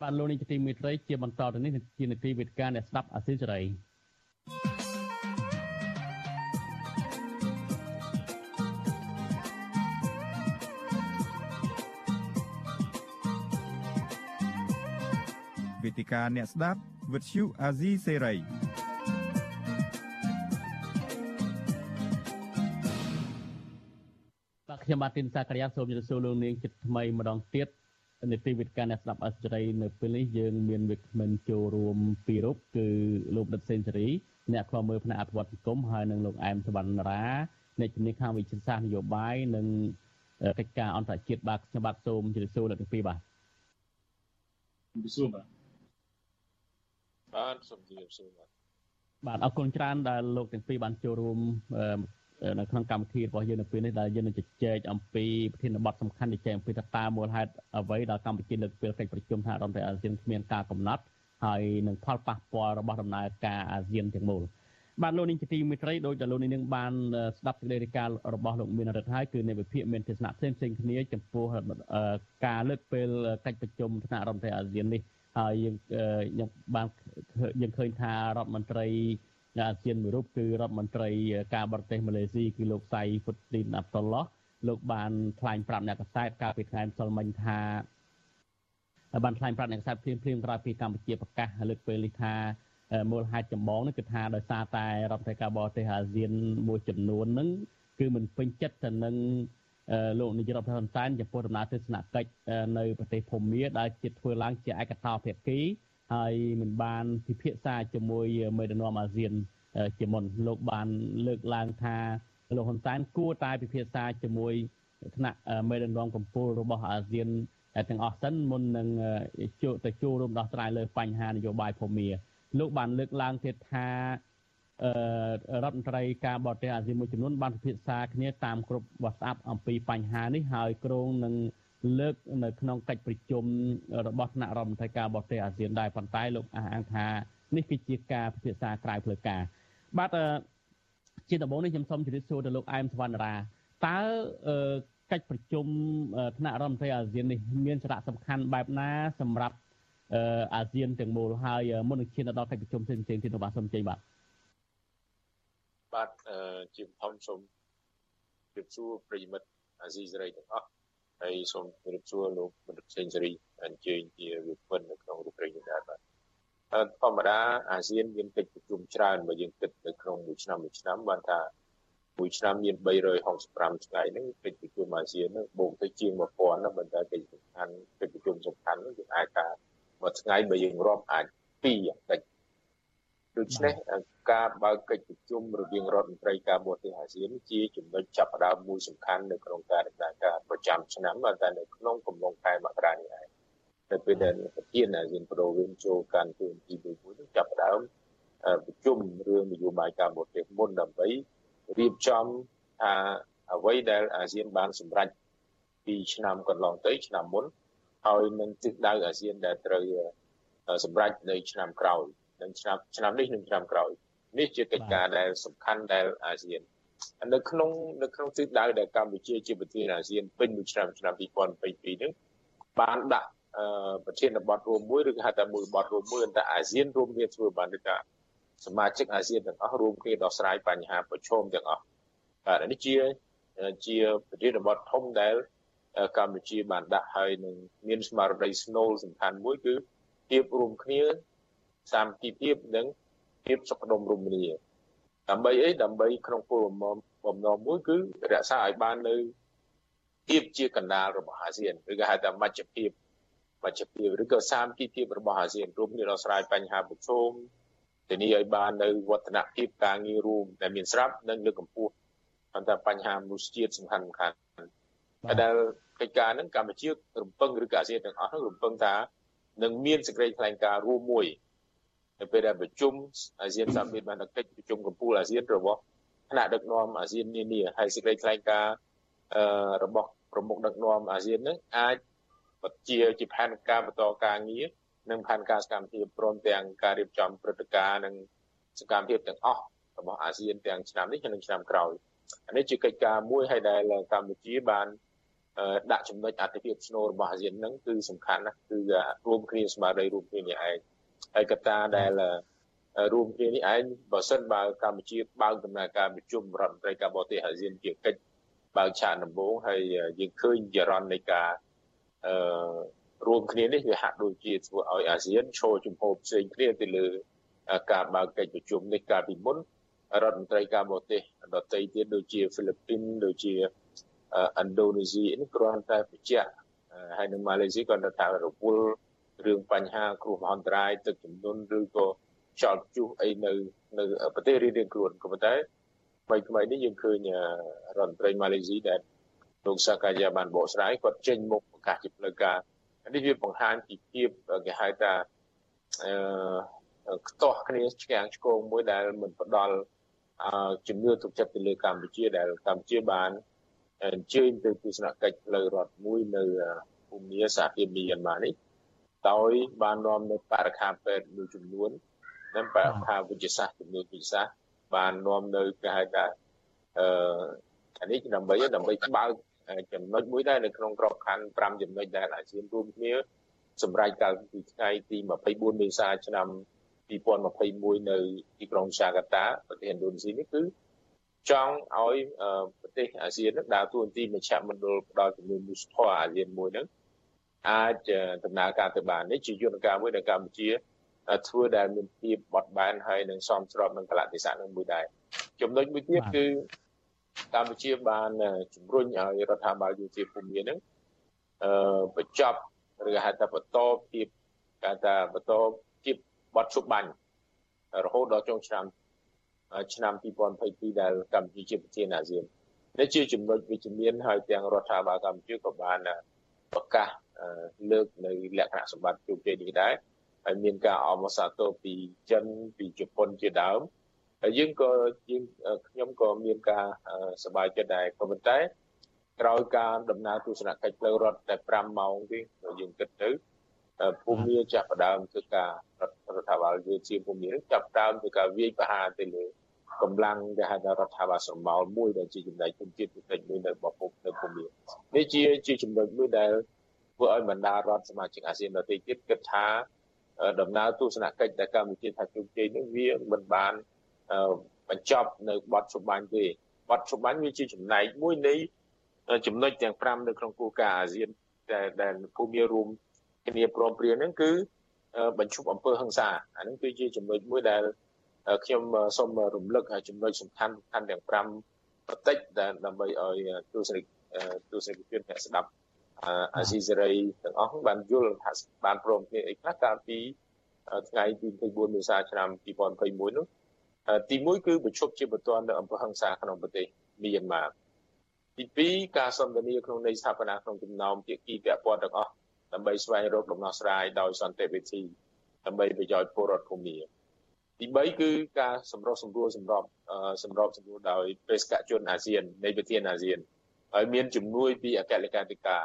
បានលោកនាងជាទីមិត្តរីជាបន្តទៅនេះជានីតិវិទ្យាអ្នកស្ដាប់អសិលសេរី វេទិកាអ្នកស្ដាប់វិទ្យុអាស៊ីសេរីបាទខ្ញុំបាទទីនសាករិយាសូមជម្រាបសួរលោកនាងចិត្តថ្មីម្ដងទៀតនីតិវិទ្យាអ្នកស្ដាប់អស្ចារ្យនៅពេលនេះយើងមានវិក្កាមិនចូលរួមពីររូបគឺលោកដិតសេនស៊ូរីអ្នកខ្លោមើលផ្នែកអភិវឌ្ឍសង្គមហើយនិងលោកអែមសវណ្ណរាអ្នកជំនាញខាងវិទ្យាសាស្ត្រនយោបាយនិងកិច្ចការអន្តរជាតិបាទខ្ញុំបាទសូមជម្រាបសួរលោកទាំងពីរបាទជម្រាបសួរបាទ បាទសូមជម្រាបសួរបាទបាទអរគុណច្រើនដែលលោកទាំងពីរបានចូលរួមនៅក្នុងកម្មវិធីរបស់យើងនៅពេលនេះដែលយើងនឹងជជែកអំពីប្រធានបទសំខាន់ជជែកអំពីតើមូលហេតុអ្វីដែលកម្ពុជាលើកពេលកិច្ចប្រជុំថ្នាក់រដ្ឋមន្ត្រីអាស៊ានគ្មានការកំណត់ហើយនឹងផលប៉ះពាល់របស់ដំណើរការអាស៊ានទាំងមូលបាទលោកនាងជាទីមេត្រីដោយដែលលោកនាងបានស្ដាប់សេចក្តីរាយការណ៍របស់លោកមានរដ្ឋហើយគឺនៃវិភាគមានទស្សនៈផ្សេងផ្សេងគ្នាចំពោះការលើកពេលកិច្ចប្រជុំថ្នាក់រដ្ឋមន្ត្រីអាស៊ាននេះ ហើយយើងយើងបានយើងឃើញថារដ្ឋមន្ត្រីអាស៊ានមួយរូបគឺរដ្ឋមន្ត្រីការបរទេសម៉ាឡេស៊ីគឺលោកសៃហ្វុតទីនអាប់តុលឡោះលោកបានថ្លែងប្រាប់អ្នកកសែតកាលពីថ្ងៃម្សិលមិញថាបានថ្លែងប្រាប់អ្នកកសែតភ្លាមភ្លាមក្រោយពីកម្ពុជាប្រកាសលើកពេលនេះថាមូលហេតុចម្បងនេះគឺថាដោយសារតែរដ្ឋមន្ត្រីការបរទេសអាស៊ានមួយចំនួនហ្នឹងគឺមិនពេញចិត្តទៅនឹង លោកនាយករដ្ឋមន្ត្រីហ៊ុនសែនចំពោះដំណើរទស្សនកិច្ចនៅប្រទេសភូមាដែលជាធ្វើឡើងជាឯកតោភាគីហើយមិនបានពិភាក្សាជាមួយមេដឹកនាំអាស៊ានជាមុនលោកបានលើកឡើងថាលោកហ៊ុនសែនគួរតែពិភាក្សាជាមួយថ្នាក់មេដឹកនាំកម្ពុជារបស់អាស៊ានទាំងអស់សិនមុននឹងចូលទៅចូលរួមដោះស្រាយលើបញ្ហានយោបាយភូមាលោកបានលើកឡើងទៀតថា រដ្ឋមន្ត្រីការបរទេសអាស៊ានមួយចំនួនបានពិភាក្សាគ្នាតាមគ្រប់ WhatsApp អំពីបញ្ហានេះហើយក្រុងនឹងលើកនៅក្នុងកិច្ចប្រជុំរបស់ថ្នាក់រដ្ឋមន្ត្រីការបរទេសអាស៊ានដែរប៉ុន្តែលោកអះអាងថានេះគឺជាការពិភាក្សាក្រៅផ្លូវការបាទជាដំបូងនេះខ្ញុំសូមជម្រាបសួរទៅលោកអែមសវណ្ណរាតើកិច្ចប្រជុំថ្នាក់រដ្ឋមន្ត្រីអាស៊ាននេះមានសារៈសំខាន់បែបណាសម្រាប់អាស៊ានទាំងមូលហើយមុននឹងឈានដល់កិច្ចប្រជុំផ្សេងៗទៀតរបស់សូមជ័យបាទ បាទជាបឋមសូមជម្រាបសួរប្រិយមិត្តអាស៊ីសេរីទាំងអស់ហើយសូមជម្រាបសួរលោកបណ្ឌិតសេងសេរីអញ្ជើញជាវិពិននៅក្នុងរូបរាងនេះដែរបាទធម្មតាអាស៊ានមានកិច្ចប្រជុំច្រើនបើយើងគិតនៅក្នុងមួយឆ្នាំមួយឆ្នាំបានថាមួយឆ្នាំមាន365ថ្ងៃហ្នឹងកិច្ចប្រជុំអាស៊ានហ្នឹងបូកទៅជាង1000ណាប៉ុន្តែកិច្ចសំខាន់កិច្ចប្រជុំសំខាន់ហ្នឹងយើងអាចថាមួយថ្ងៃបើយើងរាប់អាច2យ៉ាងតិច ដូច្នេះការបើកកិច្ចប្រជុំរវាងរដ្ឋមន្ត្រីការបរទេសអាស៊ានជាចំណុចចាប់ផ្ដើមមួយសំខាន់នៅក្នុងការដំណើរការប្រចាំឆ្នាំតែនៅក្នុងកំឡុងខែមករានេះឯងនៅពេលដែលប្រធានអាស៊ានប្រូវិនចូលកាន់ទូនទីមួយនឹងចាប់ផ្ដើមប្រជុំរឿងនយោបាយការបរទេសមុនដើម្បីរៀបចំថាអ្វីដែលអាស៊ានបានសម្រេចពីឆ្នាំកន្លងទៅឆ្នាំមុនហើយនឹងទិសដៅអាស៊ានដែលត្រូវសម្រេចនៅឆ្នាំក្រោយ នឹងឆ្នាំឆ្នាំនេះនិងឆ្នាំក្រោយនេះជាកិច្ចការដែលសំខាន់ដែលអាស៊ាននៅក្នុងនៅក្នុងទិសដៅដែលកម្ពុជាជាប្រធានអាស៊ានពេញមួយឆ្នាំឆ្នាំ2022នេះបានដាក់ប្រធានបទរួមមួយឬហៅថាមួយបទរួមមួយតែអាស៊ានរួមគ្នាធ្វើបានដូចថាសមាជិកអាស៊ានទាំងអស់រួមគ្នាដោះស្រាយបញ្ហាប្រឈមទាំងអស់បាទនេះជាជាប្រធានបទធំដែលកម្ពុជាបានដាក់ហើយនឹងមានស្មារតីស្នូលសំខាន់មួយគឺភាពរួមគ្នា សាមគ្គីភាពនិងភាពសុខដុមរមនាដើម្បីអីដើម្បីក្នុងគោលបំណងបំណងមួយគឺរក្សាឲ្យបាននៅភាពជាកណ្ដាលរបស់អាស៊ានឬក៏ហៅថាមជ្ឈភាពមជ្ឈភាពឬក៏សាមគ្គីភាពរបស់អាស៊ានរួមគ្នាដោះស្រាយបញ្ហាប្រឈមធានាឲ្យបាននៅវឌ្ឍនភាពការងាររួមដែលមានស្រាប់និងលើកកម្ពស់បន្តបញ្ហាមនុស្សជាតិសំខាន់សំខាន់ដែលកិច្ចការហ្នឹងកម្ពុជារំពឹងឬក៏អាស៊ានទាំងអស់ហ្នឹងរំពឹងថានឹងមានសេចក្តីថ្លែងការណ៍រួមមួយ នៅពេលដែលប្រជុំអាស៊ានសាមិតបានកិច្ចប្រជុំកំពូលអាស៊ានរបស់ថ្នាក់ដឹកនាំអាស៊ាននានាហើយសេចក្តីថ្លែងការណ៍របស់ប្រមុខដឹកនាំអាស៊ាននឹងអាចបជាជាផែនការបន្តការងារនិងផែនការសកម្មភាពព្រមទាំងការរៀបចំព្រឹត្តិការណ៍និងសកម្មភាពទាំងអស់របស់អាស៊ានទាំងឆ្នាំនេះនិងឆ្នាំក្រោយអានេះជាកិច្ចការមួយហើយដែលកម្ពុជាបានដាក់ចំណុចអតិភិបស្នូលរបស់អាស៊ានហ្នឹងគឺសំខាន់ណាស់គឺរួមគ្នាស្មារតីរួមគ្នានេះឯង ហើយកត្តាដែលរួមគ្នានេះឯងបើសិនបើកម្ពុជាបើកដំណើរការប្រជុំរដ្ឋមន្ត្រីការបរទេសអាស៊ានជាកិច្ចបើកឆាកដំបូងហើយយើងឃើញចរន្តនៃការអឺរួមគ្នានេះវាហាក់ដូចជាធ្វើឲ្យអាស៊ានឈរជំហរផ្សេងគ្នាទៅលើការបើកកិច្ចប្រជុំនេះកាលពីមុនរដ្ឋមន្ត្រីការបរទេសដទៃទៀតដូចជាហ្វីលីពីនដូចជាឥណ្ឌូនេស៊ីនេះគ្រាន់តែបញ្ជាក់ហើយនៅម៉ាឡេស៊ីក៏នៅតែរវល់ រឿងបញ្ហាគ្រោះមហន្តរាយទឹកជំនន់ឬក៏ខ្យល់ព្យុះអីនៅនៅប្រទេសរៀងៗខ្លួនក៏ប៉ុន្តែថ្មីថ្មីនេះយើងឃើញរដ្ឋមន្ត្រីម៉ាឡេស៊ីដែលលោកសាកាយាបានបកស្រាយគាត់ចេញមុខប្រកាសជាផ្លូវការនេះវាបង្ហាញពីភាពគេហៅថាអឺខ្ទាស់គ្នាឆ្កាងឆ្គងមួយដែលមិនផ្ដល់ជំនឿទុកចិត្តទៅលើកម្ពុជាដែលកម្ពុជាបានអញ្ជើញទៅទស្សនកិច្ចផ្លូវរដ្ឋមួយនៅភូមិសាធារណីយ៉ាន់ម៉ានេះ ដោយបាននាំនៅបរិខាពេទ្យមួយចំនួននិងបរិខាវិទ្យាសាស្ត្រចំនួនវិទ្យាសាស្ត្របាននាំនៅគេហៅថាអឺអានេះដើម្បីដើម្បីបើកចំណុចមួយដែរនៅក្នុងក្របខ័ណ្ឌ5ចំណុចដែលអាស៊ានរួមគ្នាសម្រាប់កាលពីថ្ងៃទី24មេសាឆ្នាំ2021នៅទីក្រុងសាកាតាប្រទេសឥណ្ឌូនេស៊ីនេះគឺចង់ឲ្យប្រទេសអាស៊ាននឹងដើរតួនាទីមជ្ឈមណ្ឌលផ្ដល់ជំនួយមនុស្សធម៌អាស៊ានមួយហ្នឹង អាចដំណើរការទៅបាននេះជាយន្តការមួយដែលកម្ពុជាធ្វើដែលមានភាពបត់បែនហើយនឹងសមស្របនឹងកលៈទេសៈនឹងមួយដែរចំណុចមួយទៀតគឺកម្ពុជាបានជំរុញឲ្យរដ្ឋាភិបាលយោធាភូមិនឹងអឺបញ្ចប់ឬហៅថាបន្តភាពគេថាបន្តភាពបត់ឈប់បាញ់រហូតដល់ចុងឆ្នាំឆ្នាំ2022ដែលកម្ពុជាជាប្រធានអាស៊ាននេះជាចំណុចវិជ្ជមានហើយទាំងរដ្ឋាភិបាលកម្ពុជាក៏បានប្រកាស លើកនៅលក្ខណៈសម្បត្តិជោគជ័យនេះដែរហើយមានការអមសាទរពីចិនពីជប៉ុនជាដើមហើយយើងក៏យើងខ្ញុំក៏មានការសប្បាយចិត្តដែរក៏ប៉ុន្តែក្រោយការដំណើរទស្សនកិច្ចផ្លូវរដ្ឋតែ5ម៉ោងទេយើងគិតទៅភូមិចាប់ផ្ដើមធ្វើការរដ្ឋាភិបាលយោធាភូមិចាប់ផ្ដើមធ្វើការវាយប្រហារទៅលើកម្លាំងដែលហៅថារដ្ឋាភិបាលស្រមោលមួយដែលជាចំណែកធនជាតិពិសេសមួយនៅបពុកនៅភូមិនេះជាជាចំណុចមួយដែល ធ្វើឲ្យបណ្ដារដ្ឋសមាជិកអាស៊ានដទៃទៀតគិតថាដំណើរទស្សនកិច្ចដែលកម្ពុជាថាជោគជ័យនេះវាមិនបានបញ្ចប់នៅបទសម្បាញ់ទេបទសម្បាញ់វាជាចំណែកមួយនៃចំណុចទាំង5នៅក្នុងគោលការណ៍អាស៊ានដែលដែលភូមិរួមគ្នាព្រមព្រៀងហ្នឹងគឺបញ្ឈប់អំពើហិង្សាអាហ្នឹងគឺជាចំណុចមួយដែលខ្ញុំសូមរំលឹកចំណុចសំខាន់សំខាន់ទាំង5បន្តិចដែលដើម្បីឲ្យទស្សនិកទស្សនិកជនអ្នកស្ដាប់ អាស៊ីសេរីទាំងអស់បានយល់ថាបានព្រមគ្នាអីខ្លះកាលពីថ្ងៃទី24មេសាឆ្នាំ2021នោះទី1គឺប្រជុំជាបន្ទាន់នៅអំពើហិង្សាក្នុងប្រទេសមីយ៉ាន់ម៉ាទី2ការសន្ទនាក្នុងន័យស្ថាបនាក្នុងចំណោមភាគីពាក់ព័ន្ធទាំងអស់ដើម្បីស្វែងរកដំណោះស្រាយដោយសន្តិវិធីដើម្បីប្រយោជន៍ពលរដ្ឋភូមិទី3គឺការសម្រុះសម្រួលសម្របសម្របសម្រួលដោយបេសកជនអាស៊ាននៃប្រធានអាស៊ានហើយមានជំនួយពីអគ្គលេខាធិការ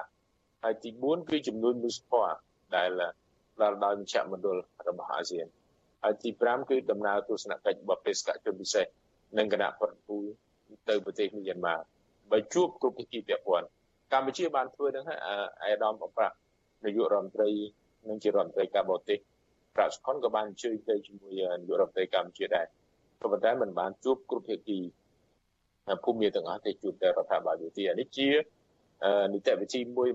ហើយទី4គឺជំនួយមនុស្សធម៌ដែលដល់ដោយមជ្ឈមណ្ឌលរបស់អាស៊ានហើយទី5គឺដំណើរទស្សនកិច្ចរបស់បេសកជនពិសេសនិងគណៈប្រតិភូទៅប្រទេសមីយ៉ាន់ម៉ាបើជួបគ្រប់ភាគីពាក់ព័ន្ធកម្ពុជាបានធ្វើនឹងហើយអាយដាមអប្រាក់នាយករដ្ឋមន្ត្រីនិងជារដ្ឋមន្ត្រីការបរទេសប្រាក់សុខុនក៏បានអញ្ជើញទៅជាមួយនាយករដ្ឋមន្ត្រីកម្ពុជាដែរក៏ប៉ុន្តែมันបានជួបគ្រប់ភាគីភូមិទាំងអស់ទេជួបតែរដ្ឋាភិបាលយោធានេះជា នីតិវិធីមួយ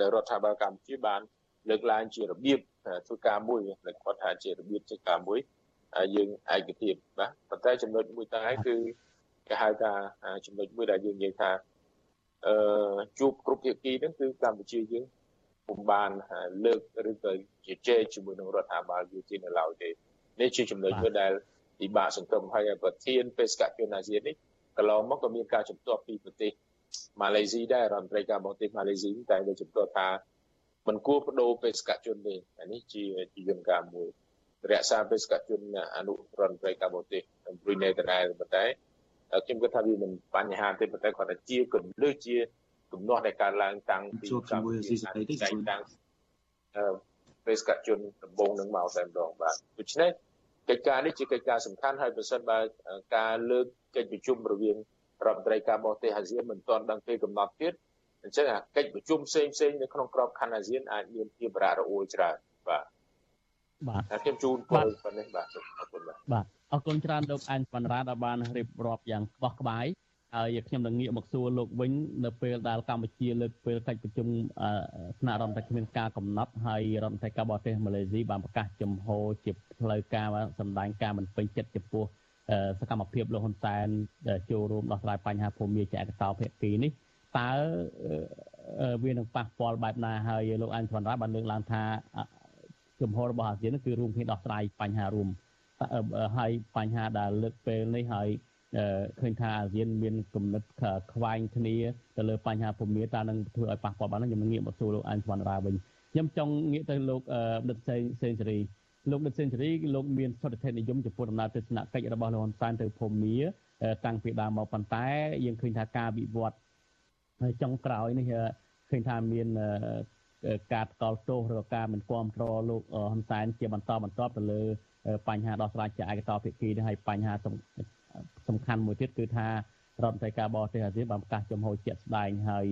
ដែលរដ្ឋាភិបាលកម្ពុជាបានលើកឡើងជារបៀបធ្វើការមួយដែលគាត់ថាជារបៀបធ្វើការមួយយើងឯកភាពបាទប៉ុន្តែចំណុចមួយដែរគឺគេហៅថាចំណុចមួយដែលយើងនិយាយថាអឺជួបគ្រប់ភាគីហ្នឹងគឺកម្ពុជាយើងពុំបានលើកឬក៏ជជែកជាមួយនឹងរដ្ឋាភិបាលយោធានៅឡើយទេនេះជាចំណុចមួយដែលពិបាកសង្គមហើយប្រធានបេសកជនអាស៊ាននេះកន្លងមកក៏មានការជំទាស់ពីប្រទេស ម៉ាឡេស៊ីដែររដ្ឋមន្ត្រីការបរទេសម៉ាឡេស៊ីតែវាជំទាស់ថាមិនគួរបដូរបេសកជនទេអានេះជាជាយន្តការមួយរក្សាបេសកជនអនុរដ្ឋមន្ត្រីការបរទេសព្រីណេដដែលប៉ុន្តែខ្ញុំគិតថាវាមិនបញ្ហាទេប៉ុន្តែគាត់ថាជាកន្លឹះជាទំនាស់ដែលកើតឡើងតាំងពីជាមួយស៊ីសេរីទេតាំងបេសកជនដំបងនឹងមកតែម្ដងបាទដូច្នេះកិច្ចការនេះជាកិច្ចការសំខាន់ហើយប្រសិនបើការលើកកិច្ចប្រជុំរវាង រដ្ឋមន្ត្រីការបរទេសអាស៊ានមិនទាន់ដឹងពេលកំណត់ទៀតអញ្ចឹងអាកិច្ចប្រជុំផ្សេងផ្សេងនៅក្នុងក្របខ័ណ្ឌអាស៊ានអាចមានភាពរ៉ាក់រអួលច្រើនបាទបាទខ្ញុំជូនពលប៉ុណ្ណេះបាទអរគុណបាទបាទអរគុណច្រើនលោកអាញ់បណ្ណាដែលបានរៀបរាប់យ៉ាងក្បោះក្បាយហើយខ្ញុំនឹងងាកមកសួរលោកវិញនៅពេលដែលកម្ពុជាលើកពេលកិច្ចប្រជុំថ្នាក់រដ្ឋមន្ត្រីគ្មានការកំណត់ហើយរដ្ឋមន្ត្រីការបរទេសម៉ាឡេស៊ីបានប្រកាសចំហជាផ្លូវការសម្ដែងការមិនពេញចិត្តចំពោះ សកម្មភាពលោកហ៊ុនសែនចូលរួមដោះស្រាយបញ្ហាភូមិជាឯកតោភាគីនេះតើវានឹងប៉ះពាល់បែបណាហើយលោកអញចន្ទរាបានលើកឡើងថាជំហររបស់អាស៊ានគឺរួមគ្នាដោះស្រាយបញ្ហារួមហើយបញ្ហាដែលលើកពេលនេះហើយឃើញថាអាស៊ានមានគំនិតខ្វែងគ្នាទៅលើបញ្ហាភូមិតើនឹងធ្វើឲ្យប៉ះពាល់បានខ្ញុំនឹងងាកមកសួរលោកអញចន្ទរាវិញខ្ញុំចង់ងាកទៅលោកដិតសេងសេងសេរី លោកដិតសេនស៊ូរីលោកមានសុទ្ធិធិនិយមចំពោះដំណើរទស្សនកិច្ចរបស់លោកហ៊ុនសែនទៅភូមាតាំងពីដើមមកប៉ុន្តែយើងឃើញថាការវិវត្តចុងក្រោយនេះឃើញថាមានការតល់ទោសឬការមិនគ្រប់គ្រងលោកហ៊ុនសែនជាបន្តបន្ទាប់ទៅលើបញ្ហាដោះស្រាយជាឯកតោភាគីនេះហើយបញ្ហាសំខាន់មួយទៀតគឺថារដ្ឋមន្ត្រីការបរទេសអាស៊ានបានប្រកាសចំហជាក់ស្ដែងហើយ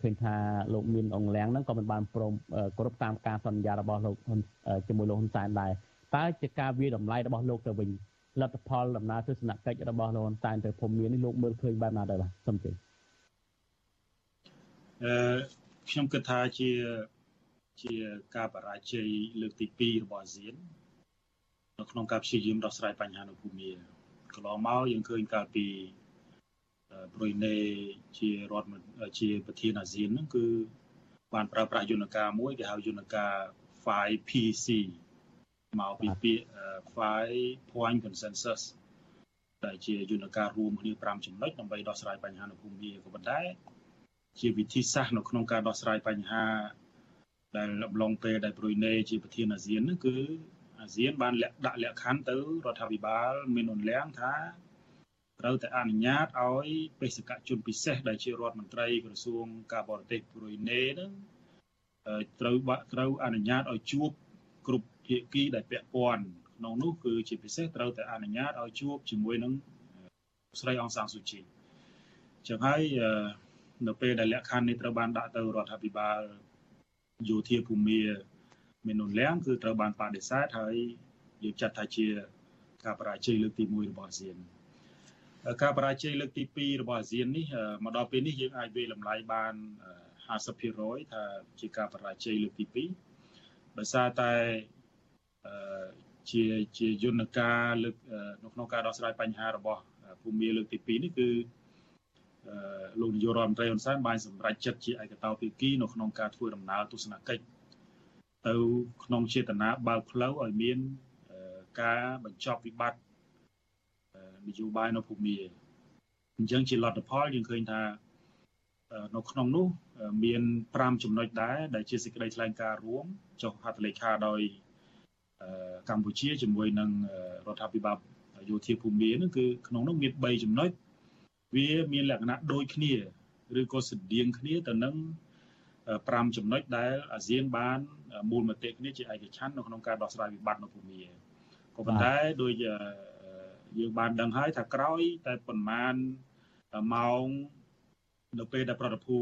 ឃើញថាលោកមានអង្លាំងហ្នឹងក៏មិនបានព្រមគោរពតាមការសន្យារបស់លោកជាមួយលោកហ៊ុនសែនដែរតើជាការវាតម្លៃរបស់លោកទៅវិញលទ្ធផលដំណើរទស្សនកិច្ចរបស់លោកហ៊ុនសែនទៅភូមិមាននេះលោកមើលឃើញបែបណាដែរបាទសូមជឿអឺខ្ញុំគិតថាជាជាការបរាជ័យលើកទី2របស់អាស៊ាននៅក្នុងការព្យាយាមដោះស្រាយបញ្ហានៅភូមិកន្លងមកយើងឃើញកាលពី ប្រុយណេជារដ្ឋជាប្រធានអាស៊ានហ្នឹងគឺបានប្រើប្រាស់យន្តការមួយគេហៅយន្តការ 5PC មកពីពាក្យ five point consensus ដែលជាយន្តការរួមគ្នា5ចំណុចដើម្បីដោះស្រាយបញ្ហានៅភូមិភាគក៏ប៉ុន្តែជាវិធីសាស្ត្រនៅក្នុងការដោះស្រាយបញ្ហាដែលអំឡុងពេលដែលប្រុយណេជាប្រធានអាស៊ានហ្នឹងគឺអាស៊ានបានលាក់ដាក់លក្ខខណ្ឌទៅរដ្ឋាភិបាលមានអន្លាំងថា ត្រូវតែអនុញ្ញាតឲ្យបេសកជនពិសេសដែលជារដ្ឋមន្ត្រីក្រសួងការបរទេសប្រុយណេហ្នឹងត្រូវត្រូវអនុញ្ញាតឲ្យជួបគ្រប់ភាគីដែលពាក់ព័ន្ធក្នុងនោះគឺជាពិសេសត្រូវតែអនុញ្ញាតឲ្យជួបជាមួយនឹងស្រីអង្សាងស៊ូជីចឹងហើយនៅពេលដែលលក្ខខណ្ឌនេះត្រូវបានដាក់ទៅរដ្ឋាភិបាលយោធាភូមិមាននុនលៀងគឺត្រូវបានបដិសេធហើយយើងចាត់ថាជាការបរាជ័យលើកទី1របស់អាស៊ាន ការបរាជ័យលើកទី2របស់អាស៊ាននេះមកដល់ពេលនេះយើងអាចវាយតម្លៃបាន50%ថាជាការបរាជ័យលើកទី2ដោយសារតែជាជាយន្តការលើកនៅក្នុងការដោះស្រាយបញ្ហារបស់ភូមិលើកទី2នេះគឺលោកនាយករដ្ឋមន្ត្រីហ៊ុនសែនបានសម្រេចចិត្តជាឯកតោភាគីនៅក្នុងការធ្វើដំណើរទស្សនកិច្ចទៅក្នុងចេតនាបើកផ្លូវឲ្យមានការបញ្ចប់វិបត្តិ នយោបាយនៅភូមិអញ្ចឹងជាលទ្ធផលយើងឃើញថានៅក្នុងនោះមាន5ចំណុចដែរដែលជាសេចក្តីថ្លែងការណ៍រួមចុះហត្ថលេខាដោយកម្ពុជាជាមួយនឹងរដ្ឋាភិបាលយោធាភូមិនឹងគឺក្នុងនោះមាន3ចំណុចវាមានលក្ខណៈដូចគ្នាឬក៏ស្រដៀងគ្នាទៅនឹង5ចំណុចដែលអាស៊ានបានមូលមតិគ្នាជាឯកច្ឆន្ទនៅក្នុងការដោះស្រាយវិបត្តិនៅភូមិក៏ប៉ុន្តែដោយ យើងបានដឹងហើយថាក្រោយតែប្រមាណម៉ោងនៅពេលដែលប្រតិភូ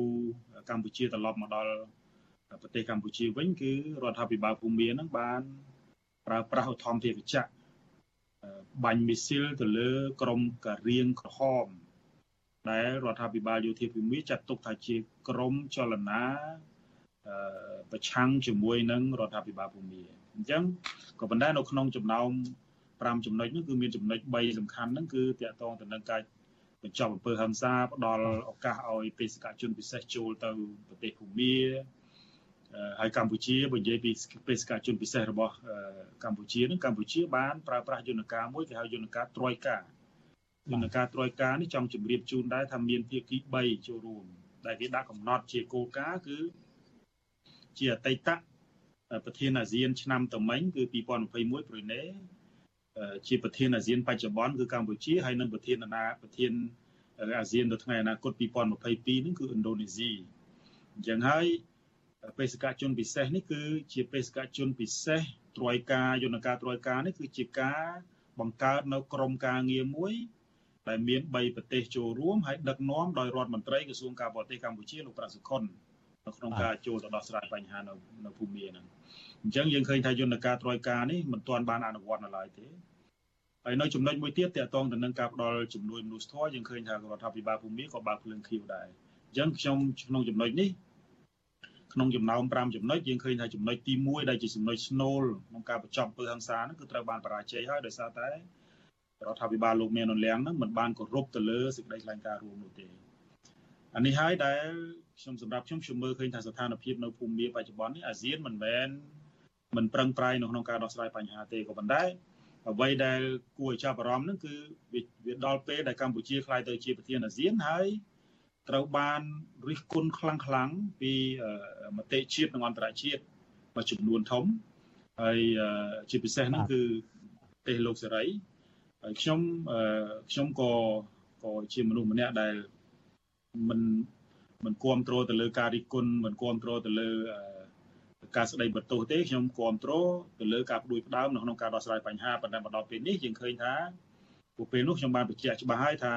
កម្ពុជាត្រឡប់មកដល់ប្រទេសកម្ពុជាវិញគឺរដ្ឋាភិបាលភូមិមាននឹងបានប្រើប្រាស់ឧទ្ធម្ភាគចក្របាញ់មីស៊ីលទៅលើក្រុមការៀងក្រហមដែលរដ្ឋាភិបាលយោធាភូមិចាត់ទុកថាជាក្រុមចលនាប្រឆាំងជាមួយនឹងរដ្ឋាភិបាលភូមិអញ្ចឹងក៏ប៉ុន្តែនៅក្នុងចំណោម 5ចំណុចនោះគឺមានចំណុច3សំខាន់ហ្នឹងគឺតកតងទៅនឹងការបញ្ចប់អំពើហិង្សាផ្ដល់ឱកាសឲ្យបេសកជនពិសេសចូលទៅប្រទេសភូមាហើយកម្ពុជាបើនិយាយពីបេសកជនពិសេសរបស់កម្ពុជានឹងកម្ពុជាបានប្រើប្រាស់យន្តការមួយគេហៅយន្តការត្រយការយន្តការត្រយការនេះចង់ជម្រាបជូនដែរថាមានភាគី3ចូលរួមដែលគេដាក់កំណត់ជាគោលការណ៍គឺជាអតីតប្រធានអាស៊ានឆ្នាំតមិញគឺ2021ប្រ៊ុយណេ ជាប្រធានអាស៊ានបច្ចុប្បន្នគឺកម្ពុជាហើយនិងប្រធានអនាប្រធានអាស៊ាននៅថ្ងៃអនាគត2022នឹងគឺឥណ្ឌូនេស៊ីអញ្ចឹងហើយបេសកជនពិសេសនេះគឺជាបេសកជនពិសេសត្រួយការយន្តការត្រួយការនេះគឺជាការបង្កើតនៅក្រមការងារមួយដែលមាន3ប្រទេសចូលរួមហើយដឹកនាំដោយរដ្ឋមន្ត្រីក្រសួងការបរទេសកម្ពុជាលោកប្រាសុខុននៅក្នុងការចូលទៅដោះស្រាយបញ្ហានៅនៅភូមិហ្នឹង អញ្ចឹងយើងឃើញថាយន្តការត្រួយការនេះមិនទាន់បានអនុវត្តនៅឡើយទេហើយនៅចំណុចមួយទៀតតកតងទៅនឹងការផ្ដល់ជំនួយមនុស្សធម៌យើងឃើញថារដ្ឋាភិបាលភូមិក៏បើកភ្លើងខៀវដែរអញ្ចឹងខ្ញុំក្នុងចំណុចនេះក្នុងចំណោម5ចំណុចយើងឃើញថាចំណុចទី1ដែលជាចំណុចស្នូលក្នុងការបញ្ចប់ពើហ ংস ាហ្នឹងគឺត្រូវបានបរាជ័យហើយដោយសារតែរដ្ឋាភិបាលលោកមាននលៀងហ្នឹងមិនបានគោរពទៅលើសេចក្តីថ្លែងការណ៍រួមនោះទេអានេះហើយដែល ខ្ញុំសម្រាប់ខ្ញុំខ្ញុំមើលឃើញថាស្ថានភាពនៅភូមិមាបច្ចុប្បន្ននេះអាស៊ានមិនមែនមិនប្រឹងប្រែងនៅក្នុងការដោះស្រាយបញ្ហាទេក៏ប៉ុន្តែអ្វីដែលគួរឲ្យចាប់អារម្មណ៍ហ្នឹងគឺវាដល់ពេលដែលកម្ពុជាខ្លាយទៅជាប្រធានអាស៊ានហើយត្រូវបានរិះគន់ខ្លាំងខ្លាំងពីមតិជាតិនិងអន្តរជាតិមួយចំនួនធំហើយជាពិសេសហ្នឹងគឺប្រទេសលោកសេរីហើយខ្ញុំខ្ញុំក៏ក៏ជាមនុស្សម្នាក់ដែលមិន មិនគ្រប់គ្រងទៅលើការរិះគន់មិនគ្រប់គ្រងទៅលើការស្ដីបន្ទោសទេខ្ញុំគ្រប់គ្រងទៅលើការផ្ដួចផ្ដើមនៅក្នុងការដោះស្រាយបញ្ហាប៉ុន្តែមកដល់ពេលនេះយើងឃើញថាពួកពេលនោះខ្ញុំបានបញ្ជាក់ច្បាស់ហើយថា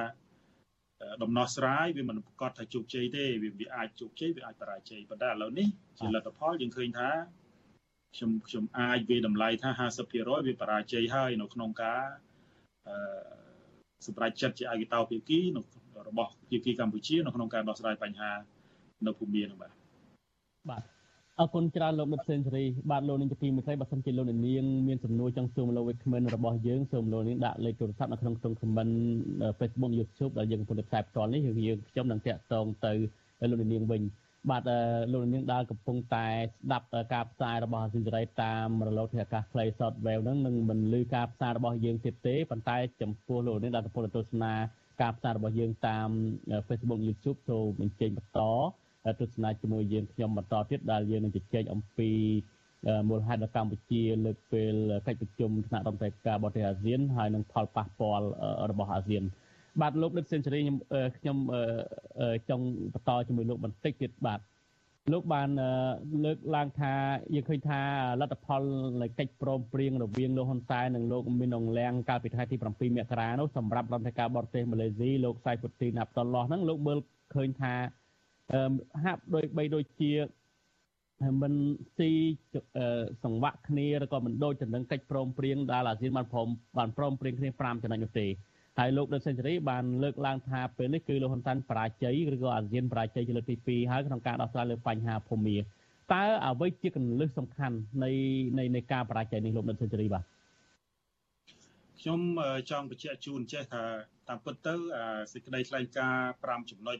ដំណោះស្រាយវាមិនប្រកាសថាជោគជ័យទេវាវាអាចជោគជ័យវាអាចបរាជ័យប៉ុន្តែឥឡូវនេះជាលទ្ធផលយើងឃើញថាខ្ញុំខ្ញុំអាចវាតម្លៃថា50%វាបរាជ័យហើយនៅក្នុងការអឺសម្រាប់ចិត្តជាឯកតោភាគីនៅ របស់ភាគីកម្ពុជានៅក្នុងការដោះស្រាយបញ្ហានៅភូមិនោះបាទបាទអរគុណច្រើនលោកដិតសេនស៊ូរីបាទលោកនាងជាទីមេត្រីបើសិនជាលោកនាងមានសំណួរចង់សួរលោកវិក្កាមិនរបស់យើងសូមលោកនាងដាក់លេខទូរស័ព្ទនៅក្នុងក្នុង comment Facebook YouTube ដែលយើងកំពុងផ្សាយផ្ទាល់នេះយើងខ្ញុំនឹងតាក់ទងទៅលោកនាងវិញបាទលោកនាងដែលកំពុងតែស្ដាប់ការផ្សាយរបស់អាស៊ីសេរីតាមរលកធាតុអាកាសខ្លី short wave ហ្នឹងនឹងមិនលឺការផ្សាយរបស់យើងទៀតទេប៉ុន្តែចំពោះលោកនាងដែលកំពុងទស្សនា ការផ្សាយរបស់យើងតាម Facebook YouTube សូមអញ្ជើញបន្តទស្សនាជាមួយយើងខ្ញុំបន្តទៀតដែលយើងនឹងជជែកអំពីមូលហេតុដល់កម្ពុជា លើកពេលកិច្ចប្រជុំថ្នាក់រដ្ឋមន្ត្រីការបរទេសអាស៊ានហើយនឹងផលប៉ះពាល់របស់អាស៊ាន បាទលោកដិតសេនស៊ូរីខ្ញុំខ្ញុំចង់បន្តជាមួយលោកបន្តិចទៀតបាទ លោកបានលើកឡើងថាយើងឃើញថាលទ្ធផលនៃកិច្ចព្រមព្រៀងរវាងលោកហ៊ុនសែននិងលោកមីនអងលៀងកាលពីថ្ងៃទី7មករានោះសម្រាប់រដ្ឋាភិការបរទេសម៉ាឡេស៊ីលោកសៃពុទីនអាប់តុលឡោះហ្នឹងលោកមើលឃើញថាហាក់ដូចបីដូចជាមិនស៊ីសង្វាក់គ្នាឬក៏មិនដូចទៅនឹងកិច្ចព្រមព្រៀងដែលអាស៊ានបានព្រមបានព្រមព្រៀងគ្នា5ចំណុចនោះទេ ហើយលោកដិតសេនស៊ូរីបានលើកឡើងថាពេលនេះគឺលោកហ៊ុនសែនបរាជ័យឬក៏អាស៊ានបរាជ័យជាលើកទី2ហើយក្នុងការដោះស្រាយលើបញ្ហាភូមិតើអ្វីជាកលឹះសំខាន់នៃនៃនៃការបរាជ័យនេះលោកដិតសេនស៊ូរីបាទខ្ញុំចង់បញ្ជាក់ជូនចេះថាតាមពិតទៅសេចក្តីថ្លែងការណ៍5ចំណុច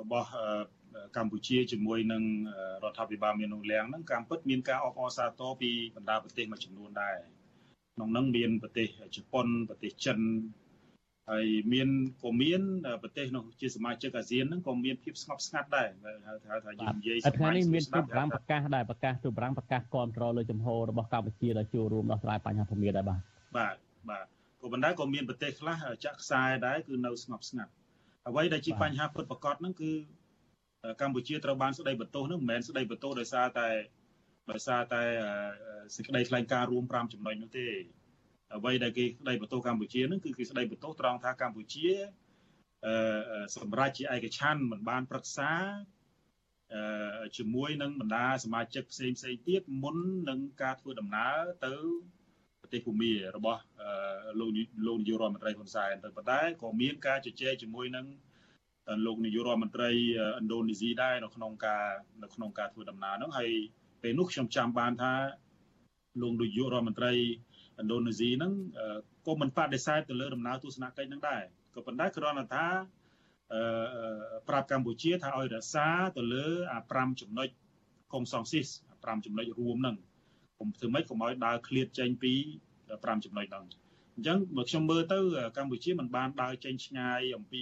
របស់កម្ពុជាជាមួយនឹងរដ្ឋាភិបាលមាននោះលៀងហ្នឹងកម្មពិតមានការអបអរសាទរពីបណ្ដាប្រទេសមួយចំនួនដែរក្នុងហ្នឹងមានប្រទេសជប៉ុនប្រទេសចិន ហើយមានក៏មានប្រទេសនោះជាសមាជិកអាស៊ានហ្នឹងក៏មានភាពស្ងប់ស្ងាត់ដែរហៅថាថាយើងនិយាយថ្ងៃនេះមានទូប្រាំប្រកាសដែរប្រកាសទូប្រាំប្រកាសគ្រប់គ្រងលើចំហរបស់កម្ពុជាដែលចូលរួមដោះស្រាយបញ្ហាភូមិដែរបាទបាទបាទក៏ប៉ុន្តែក៏មានប្រទេសខ្លះចាក់ខ្សែដែរគឺនៅស្ងប់ស្ងាត់អ្វីដែលជាបញ្ហាពិតប្រាកដហ្នឹងគឺកម្ពុជាត្រូវបានស្ដីបន្ទោសហ្នឹងមិនមែនស្ដីបន្ទោសដោយសារតែដោយសារតែសេចក្តីថ្លែងការណ៍រួម5ចំណុចនោះទេ អ្វីដែលគេស្ដីបន្ទោសកម្ពុជាហ្នឹងគឺគេស្ដីបន្ទោសត្រង់ថាកម្ពុជាអឺសម្រាប់ជាឯកច្ឆ័ន្ទមិនបានប្រឹក្សាជាមួយនឹងបណ្ដាសមាជិកផ្សេងផ្សេងទៀតមុននឹងការធ្វើដំណើរទៅប្រទេសភូមារបស់លោកលោកនាយករដ្ឋមន្ត្រីហ៊ុនសែនទៅប៉ុន្តែក៏មានការជជែកជាមួយនឹងលោកនាយករដ្ឋមន្ត្រីឥណ្ឌូនេស៊ីដែរនៅក្នុងការនៅក្នុងការធ្វើដំណើរហ្នឹងហើយពេលនោះខ្ញុំចាំបានថាលោកនាយករដ្ឋមន្ត្រី ឥណ្ឌូនេស៊ីហ្នឹងក៏មិនបដិសេធទៅលើដំណើរទស្សនកិច្ចហ្នឹងដែរក៏ប៉ុន្តែគ្រាន់តែថាអឺប្រាប់កម្ពុជាថាឲ្យរក្សាទៅលើអា5ចំណុចកុំសងស៊ីស5ចំណុចរួមហ្នឹងកុំធ្វើម៉េចកុំឲ្យដើរឃ្លាតចេញពី5ចំណុចហ្នឹងអញ្ចឹងបើខ្ញុំមើលទៅកម្ពុជាមិនបានដើរចេញឆ្ងាយអំពី